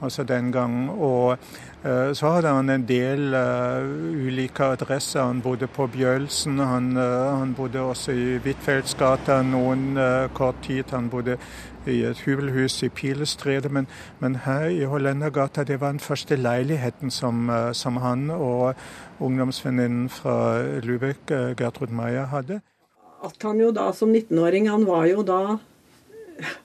Altså den gang. Og uh, så hadde han en del uh, ulike adresser. Han bodde på Bjølsen, han, uh, han bodde også i Huitfeldtsgata noen kort tid. Han bodde i et hybelhus i Pilestredet. Men, men, her i Hollendergata, det var den første leiligheten som, som han og ungdomsvenninnen fra Lübeck, Gertrud Meyer, hadde. At han jo da som 19-åring, han var jo da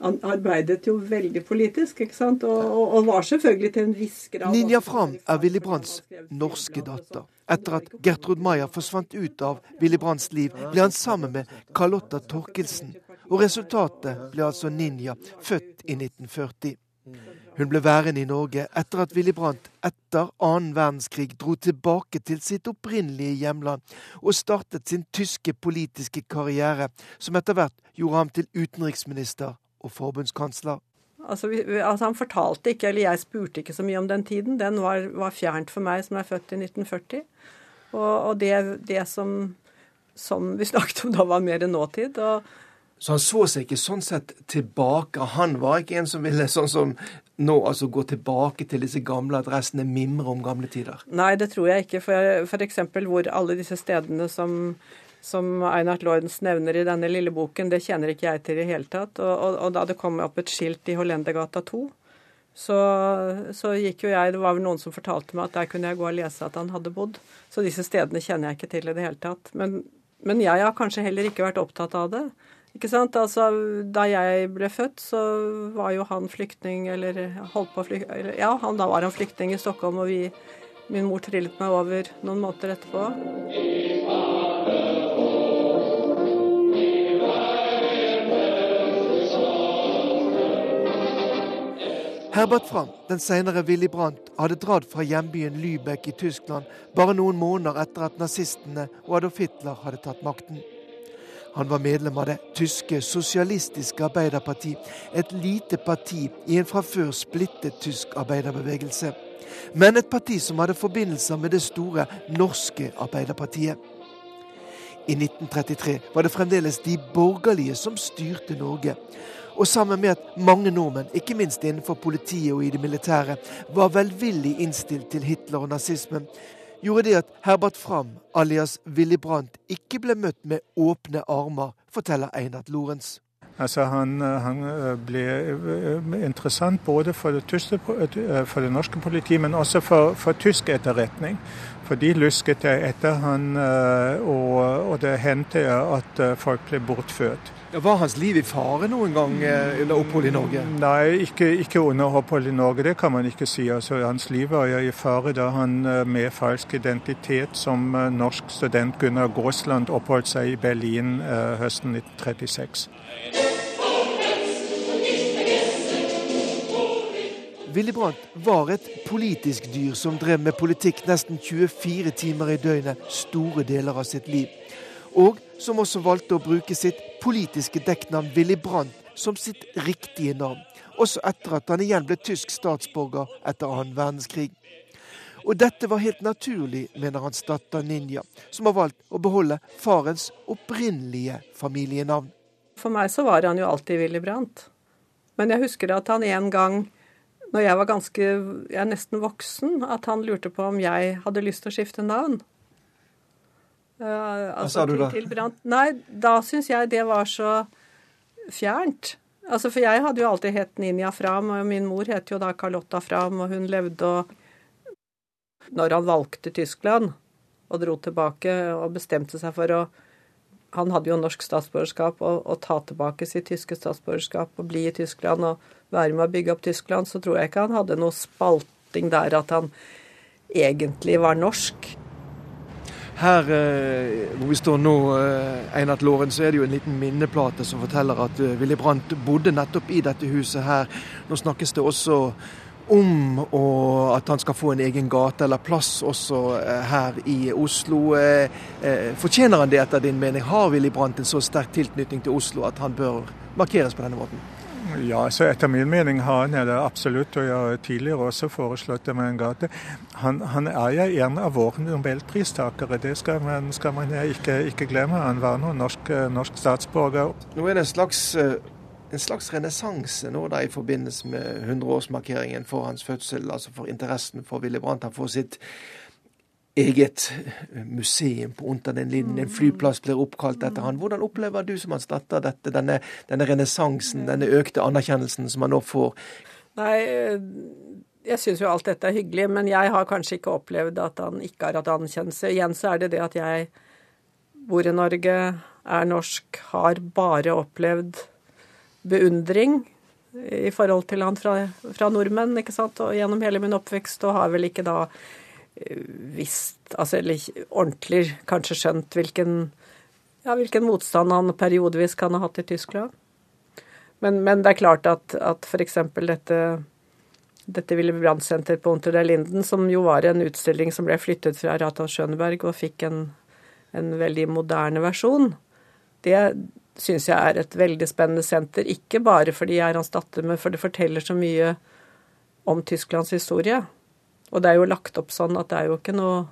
han arbeidet jo veldig politisk, ikke sant? Og, og, og var selvfølgelig til en viss grad Ninja Fram er Willy Brandts norske datter. Etter at Gertrud Maier forsvant ut av Willy Brandts liv, ble han sammen med Carlotta Torkelsen. Og resultatet ble altså Ninja, født i 1940. Hun ble værende i Norge etter at Willy Brandt etter annen verdenskrig dro tilbake til sitt opprinnelige hjemland og startet sin tyske politiske karriere, som etter hvert gjorde ham til utenriksminister og forbundskansler. Altså, altså, Han fortalte ikke, eller jeg spurte ikke så mye om den tiden. Den var, var fjernt for meg som er født i 1940. Og, og det, det som, som, vi snakket om da, var mer nåtid. og så han så seg ikke sånn sett tilbake. Han var ikke en som ville sånn som nå altså gå tilbake til disse gamle adressene, mimre om gamle tider? Nei, det tror jeg ikke. For, eksempel hvor alle disse stedene som som Einart Lordens nevner i denne lille boken, det kjenner ikke jeg til i det hele tatt. Og, og, og, da det kom opp et skilt i Hollendergata 2, så, så, gikk jo jeg Det var vel noen som fortalte meg at der kunne jeg gå og lese at han hadde bodd. Så disse stedene kjenner jeg ikke til i det hele tatt. Men, men jeg har kanskje heller ikke vært opptatt av det. Ikke sant? Altså, da jeg ble født, så var jo han flyktning, eller holdt på å flykte Ja, han, da var han flyktning i Stockholm, og vi, min mor trillet meg over noen måneder etterpå. Herbert Fram, den senere Willy Brandt, hadde dratt fra hjembyen Lübeck i Tyskland bare noen måneder etter at nazistene og Adolf Hitler hadde tatt makten. Han var medlem av det tyske sosialistiske arbeiderparti, et lite parti i en fra før splittet tysk arbeiderbevegelse. Men et parti som hadde forbindelser med det store norske Arbeiderpartiet. I 1933 var det fremdeles de borgerlige som styrte Norge. Og sammen med at mange nordmenn, ikke minst innenfor politiet og i det militære, var velvillig innstilt til Hitler og nazismen, gjorde det at Herbert Fram, alias Willy Brandt, ikke ble møtt med åpne armer, forteller Einar Lorentz. Altså han, han, ble eh, interessant både for det, tyske, eh, for det norske politiet, men også for, for, tysk etterretning. For de lusket etter han, eh, og, og det hendte at folk ble bortført. Var hans liv i fare noen gang eh, under opphold i Norge? Nei, ikke, ikke, under opphold i Norge, det kan man ikke si. Altså, hans liv var i fare da han eh, med falsk identitet som eh, norsk student Gunnar Gåsland oppholdt seg i Berlin høsten 1936. Willy Brandt var et politisk dyr som drev med politikk nesten 24 timer i døgnet store deler av sitt liv. Og som også valgte å bruke sitt politiske dekknavn Willy Brandt som sitt riktige navn, også etter at han igjen ble tysk statsborger etter annen verdenskrig. Og dette var helt naturlig, mener hans datter Ninja, som har valgt å beholde farens opprinnelige familienavn. For meg så var han jo alltid Willy Brandt. Men jeg husker at han en gang når jeg var ganske jeg er nesten voksen, at han lurte på om jeg hadde lyst til å skifte navn. Altså, Hva sa du da? Til, til Nei, da syns jeg det var så fjernt. Altså, For jeg hadde jo alltid hett Ninja Fram, og min mor het jo da Carlotta Fram, og hun levde og Når han valgte Tyskland og dro tilbake og bestemte seg for å Han hadde jo norsk statsborgerskap, og, og ta tilbake sitt tyske statsborgerskap og bli i Tyskland og være med å bygge opp Tyskland, så tror jeg ikke han hadde noe spalting der at han egentlig var norsk. Her eh, hvor vi står nå, eh, Einat Låren, så er det jo en liten minneplate som forteller at eh, Willy Brandt bodde nettopp i dette huset her. Nå snakkes det også om at han skal få en egen gate eller plass også her i Oslo. Fortjener han det etter din mening? Har Willy Brandt en så sterk tilknytning til Oslo at han bør markeres på denne måten? Ja, så Etter min mening har han det absolutt, og jeg har tidligere også foreslått det med en gate. Han, han er jo en av våre nobelpristakere, det skal man, skal man ikke, ikke, glemme. Han var nå norsk, norsk, statsborger. Nå er det en slags, en slags renessanse nå da i forbindelse med 100-årsmarkeringen for hans fødsel, altså for interessen for Willy Brandt. Han får sitt eget eh, museum på under den Linden. En flyplass blir oppkalt etter han. Hvordan opplever du som hans datter dette, denne, denne renessansen, denne økte anerkjennelsen som han nå får? Nei, eh, jeg syns jo alt dette er hyggelig, men jeg har kanskje ikke opplevd at han ikke har hatt anerkjennelse. Igjen så er det det at jeg bor i Norge, er norsk, har bare opplevd beundring i forhold til han fra, fra nordmenn, ikke sant, og gjennom hele min oppvekst, og har vel ikke da visst, altså eller ordentlig kanskje skjønt hvilken, ja, hvilken motstand han periodevis kan ha hatt i Tyskland. Men, men det er klart at, at f.eks. dette dette Willy Brandt-senter på Unter der Linden, som jo var en utstilling som ble flyttet fra Rathaus Schönberg og fikk en, en veldig moderne versjon, det syns jeg er et veldig spennende senter. Ikke bare fordi jeg er hans datter, men for det forteller så mye om Tysklands historie. Og det er jo lagt opp sånn at det er jo ikke noe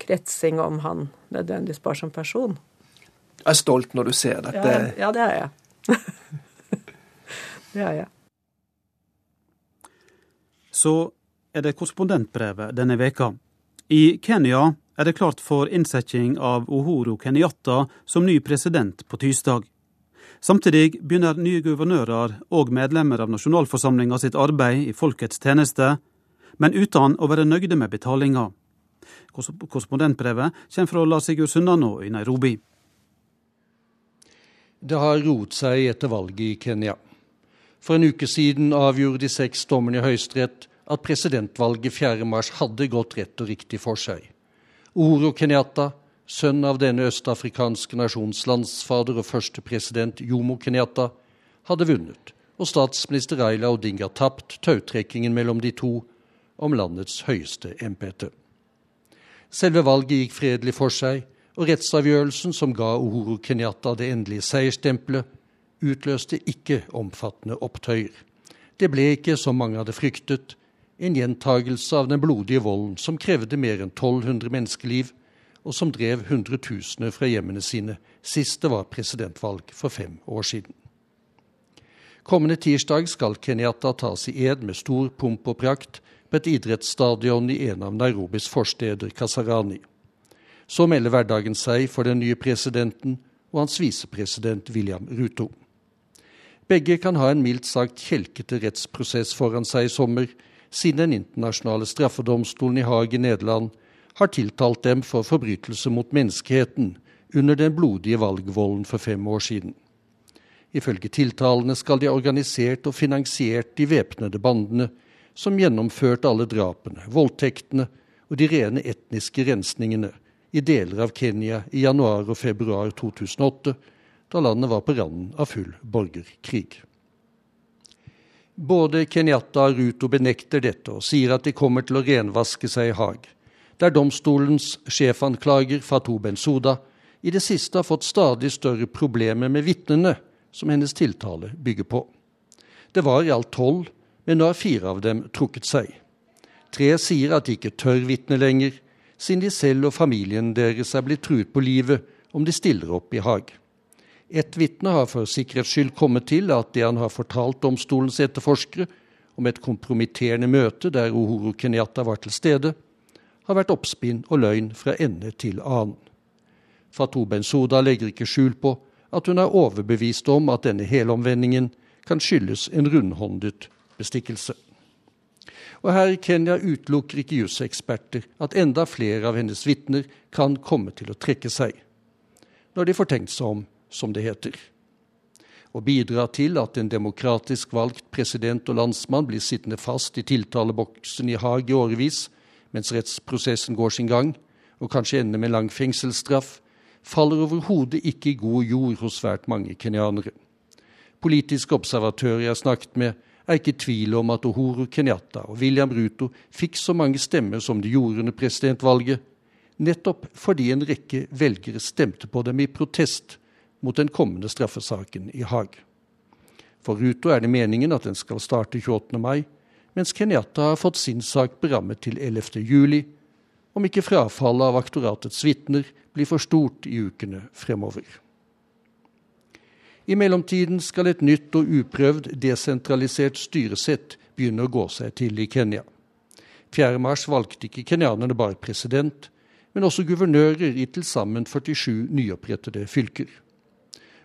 kretsing om han nødvendigvis bare som person. Jeg er stolt når du ser dette. Ja, ja det er jeg. det er jeg. Så er det korrespondentbrevet denne veka. I Kenya er det klart for innsetting av Uhuru Kenyatta som ny president på tirsdag. Samtidig begynner nye guvernører og medlemmer av nasjonalforsamlinga sitt arbeid i folkets tjeneste men uten å være nøyde med betalinga. Korrespondentbrevet kommer fra Lars Sigurd Sundano i Nairobi. Det har roet seg etter valget i Kenya. For en uke siden avgjorde de seks dommerne i Høyesterett at presidentvalget 4.3 hadde gått rett og riktig for seg. Uhuru Kenyatta, sønn av denne østafrikanske nasjons landsfader og første president Jomo Kenyatta, hadde vunnet, og statsminister Raila Odinga tapt tautrekkingen mellom de to om landets høyeste embete. Selve valget gikk fredelig for seg, og rettsavgjørelsen som ga Uhuru Kenyatta det endelige seierstempelet, utløste ikke omfattende opptøyer. Det ble ikke, som mange hadde fryktet, en gjentagelse av den blodige volden som krevde mer enn 1200 menneskeliv, og som drev hundretusener fra hjemmene sine sist det var presidentvalg for fem år siden. Kommende tirsdag skal Kenyatta tas i ed med stor pomp og prakt et idrettsstadion i en av Nairobis forsteder, Kasarani. Så melder hverdagen seg for den nye presidenten og hans visepresident William Ruto. Begge kan ha en mildt sagt kjelkete rettsprosess foran seg i sommer, siden den internasjonale straffedomstolen i Haag i Nederland har tiltalt dem for forbrytelse mot menneskeheten under den blodige valgvolden for fem år siden. Ifølge tiltalene skal de ha organisert og finansiert de væpnede bandene som gjennomførte alle drapene, voldtektene og de rene etniske rensningene i deler av Kenya i januar og februar 2008, da landet var på randen av full borgerkrig. Både Kenyatta og Ruto benekter dette og sier at de kommer til å renvaske seg i Haag, der domstolens sjefanklager Fatou Bensouda i det siste har fått stadig større problemer med vitnene som hennes tiltale bygger på. Det var i alt tolv men nå har fire av dem trukket seg. Tre sier at de ikke tør vitne lenger, siden de selv og familien deres er blitt truet på livet om de stiller opp i Haag. Ett vitne har for sikkerhets skyld kommet til at det han har fortalt domstolens etterforskere om et kompromitterende møte der Uhuru Kenyatta var til stede, har vært oppspinn og løgn fra ende til annen. Fatou Bensouda legger ikke skjul på at hun er overbevist om at denne helomvendingen kan skyldes en rundhåndet bestikkelse. Og her i Kenya utelukker ikke juseksperter at enda flere av hennes vitner kan komme til å trekke seg, når de får tenkt seg om, som det heter. Å bidra til at en demokratisk valgt president og landsmann blir sittende fast i tiltaleboksen i Haag i årevis, mens rettsprosessen går sin gang, og kanskje ender med lang fengselsstraff, faller overhodet ikke i god jord hos svært mange kenyanere. Politiske observatører jeg har snakket med, er ikke tvil om at Uhuru Kenyatta og William Ruto fikk så mange stemmer som de gjorde under presidentvalget, nettopp fordi en rekke velgere stemte på dem i protest mot den kommende straffesaken i Haag. For Ruto er det meningen at den skal starte 28. mai, mens Kenyatta har fått sin sak berammet til 11. juli, om ikke frafallet av aktoratets vitner blir for stort i ukene fremover. I mellomtiden skal et nytt og uprøvd desentralisert styresett begynne å gå seg til i Kenya. 4.3 valgte ikke kenyanerne bare president, men også guvernører i til sammen 47 nyopprettede fylker.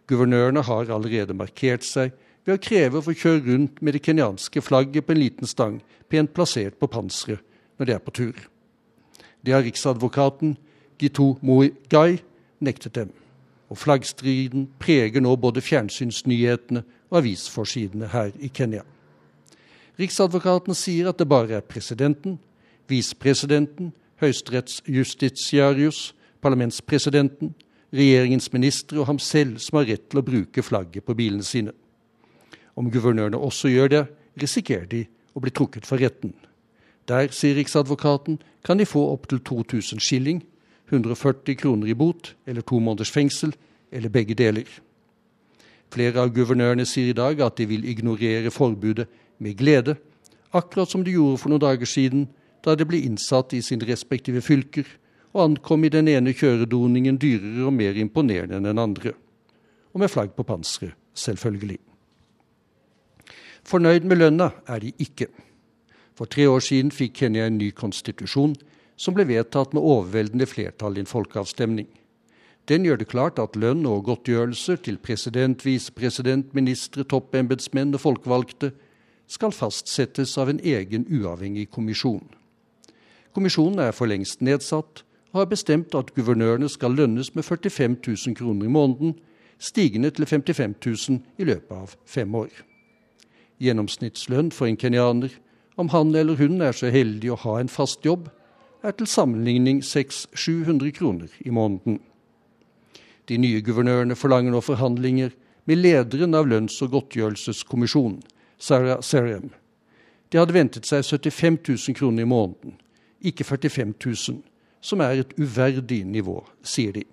Guvernørene har allerede markert seg ved å kreve å få kjøre rundt med det kenyanske flagget på en liten stang, pent plassert på panseret når de er på tur. Det har riksadvokaten Gitu Moigai nektet dem og flaggstriden preger nå både fjernsynsnyhetene og avisforsidene her i Kenya. Riksadvokaten sier at det bare er presidenten, visepresidenten, høyesterettsjustitiarius, parlamentspresidenten, regjeringens ministre og ham selv som har rett til å bruke flagget på bilene sine. Om guvernørene også gjør det, risikerer de å bli trukket for retten. Der, sier Riksadvokaten, kan de få opptil 2000 skilling 140 kroner i bot eller to måneders fengsel, eller begge deler. Flere av guvernørene sier i dag at de vil ignorere forbudet med glede, akkurat som de gjorde for noen dager siden, da de ble innsatt i sine respektive fylker og ankom i den ene kjøredoningen dyrere og mer imponerende enn den andre. Og med flagg på panseret, selvfølgelig. Fornøyd med lønna er de ikke. For tre år siden fikk Kenya en ny konstitusjon som ble vedtatt med overveldende flertall i en folkeavstemning. Den gjør det klart at lønn og godtgjørelser til president, visepresident, ministre, toppembetsmenn og folkevalgte skal fastsettes av en egen uavhengig kommisjon. Kommisjonen er for lengst nedsatt og har bestemt at guvernørene skal lønnes med 45 000 kroner i måneden, stigende til 55 000 i løpet av fem år. Gjennomsnittslønn for en kenyaner, om han eller hun er så heldig å ha en fast jobb, er til sammenligning 600-700 kroner i måneden. De nye guvernørene forlanger nå forhandlinger med lederen av lønns- og godtgjørelseskommisjonen, Sarah Serem. De hadde ventet seg 75 000 kroner i måneden, ikke 45 000, som er et uverdig nivå, sier de.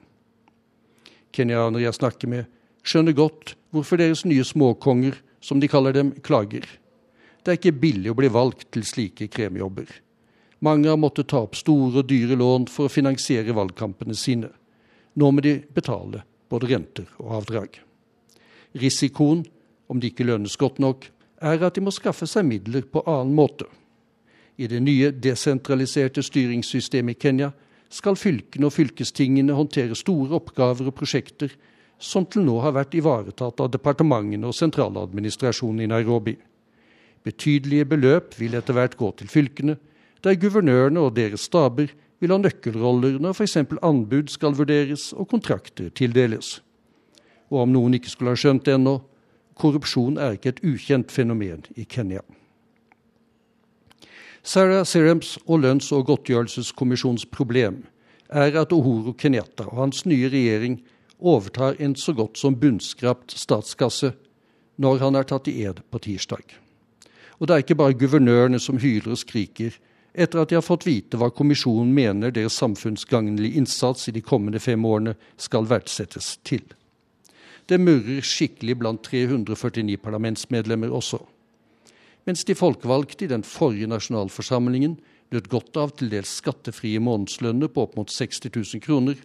Kenyanere jeg snakker med, skjønner godt hvorfor deres nye småkonger, som de kaller dem, klager. Det er ikke billig å bli valgt til slike kremjobber. Mange har måttet ta opp store og dyre lån for å finansiere valgkampene sine. Nå må de betale både renter og avdrag. Risikoen, om de ikke lønnes godt nok, er at de må skaffe seg midler på annen måte. I det nye desentraliserte styringssystemet i Kenya skal fylkene og fylkestingene håndtere store oppgaver og prosjekter som til nå har vært ivaretatt av departementene og sentraladministrasjonen i Nairobi. Betydelige beløp vil etter hvert gå til fylkene, der guvernørene og deres staber vil ha nøkkelroller når f.eks. anbud skal vurderes og kontrakter tildeles. Og om noen ikke skulle ha skjønt det ennå, korrupsjon er ikke et ukjent fenomen i Kenya. Sarah Serems og lønns- og godtgjørelseskommisjonens problem er at Ohoro Kenyatta og hans nye regjering overtar en så godt som bunnskrapt statskasse når han er tatt i ed på tirsdag. Og det er ikke bare guvernørene som hyler og skriker etter at de har fått vite hva kommisjonen mener deres samfunnsgagnlige innsats i de kommende fem årene skal verdsettes til. Det murrer skikkelig blant 349 parlamentsmedlemmer også. Mens de folkevalgte i den forrige nasjonalforsamlingen nøt godt av til dels skattefrie månedslønner på opp mot 60 000 kroner,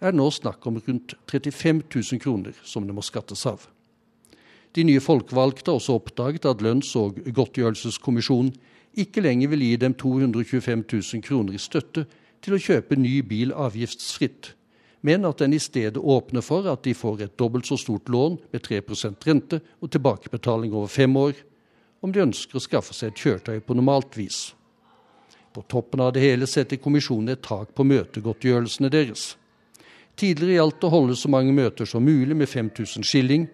er det nå snakk om rundt 35 000 kroner som det må skattes av. De nye folkevalgte har også oppdaget at lønns- og godtgjørelseskommisjonen ikke lenger vil gi dem 225 000 kroner i støtte til å kjøpe ny bil avgiftsfritt, men at den i stedet åpner for at de får et dobbelt så stort lån med 3% rente og tilbakebetaling over fem år, om de ønsker å skaffe seg et kjøretøy på normalt vis. På toppen av det hele setter kommisjonen et tak på møtegodtgjørelsene deres. Tidligere gjaldt å holde så mange møter som mulig med 5000 skilling,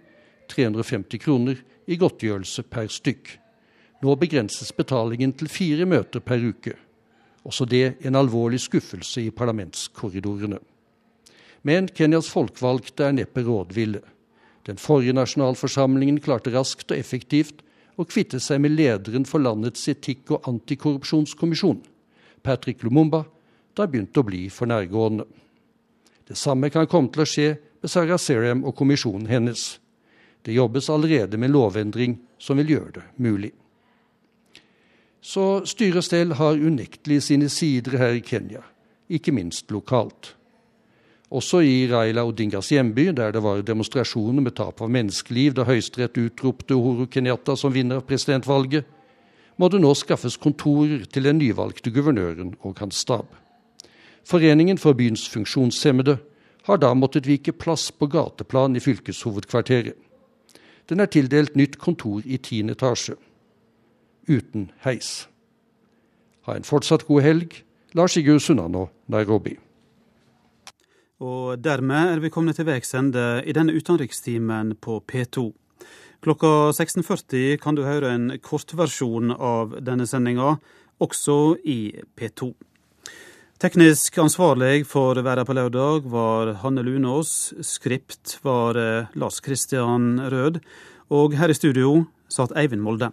350 kroner, i godtgjørelse per stykk. Nå begrenses betalingen til fire møter per uke. Også det en alvorlig skuffelse i parlamentskorridorene. Men Kenyas folkevalgte er neppe rådville. Den forrige nasjonalforsamlingen klarte raskt og effektivt å kvitte seg med lederen for landets etikk- og antikorrupsjonskommisjon, Patrick Lumumba, da det begynte å bli for nærgående. Det samme kan komme til å skje med Sarah Serem og kommisjonen hennes. Det jobbes allerede med lovendring som vil gjøre det mulig. Så styrestell har unektelig sine sider her i Kenya, ikke minst lokalt. Også i Raila Odingas hjemby, der det var demonstrasjoner med tap av menneskeliv da Høyesterett utropte Uhuru Kenyatta som vinner av presidentvalget, må det nå skaffes kontorer til den nyvalgte guvernøren og hans stab. Foreningen for byens funksjonshemmede har da måttet vike plass på gateplan i fylkeshovedkvarteret. Den er tildelt nytt kontor i tiende etasje. Uten heis. Ha en fortsatt god helg. Lars Sigurd Sunnanå, Nairobi. Og dermed er vi kommet til veis ende i denne utenrikstimen på P2. Klokka 16.40 kan du høre en kortversjon av denne sendinga, også i P2. Teknisk ansvarlig for Været på lørdag var Hanne Lunås. Skript var eh, Lars Kristian Rød. Og her i studio satt Eivind Molde.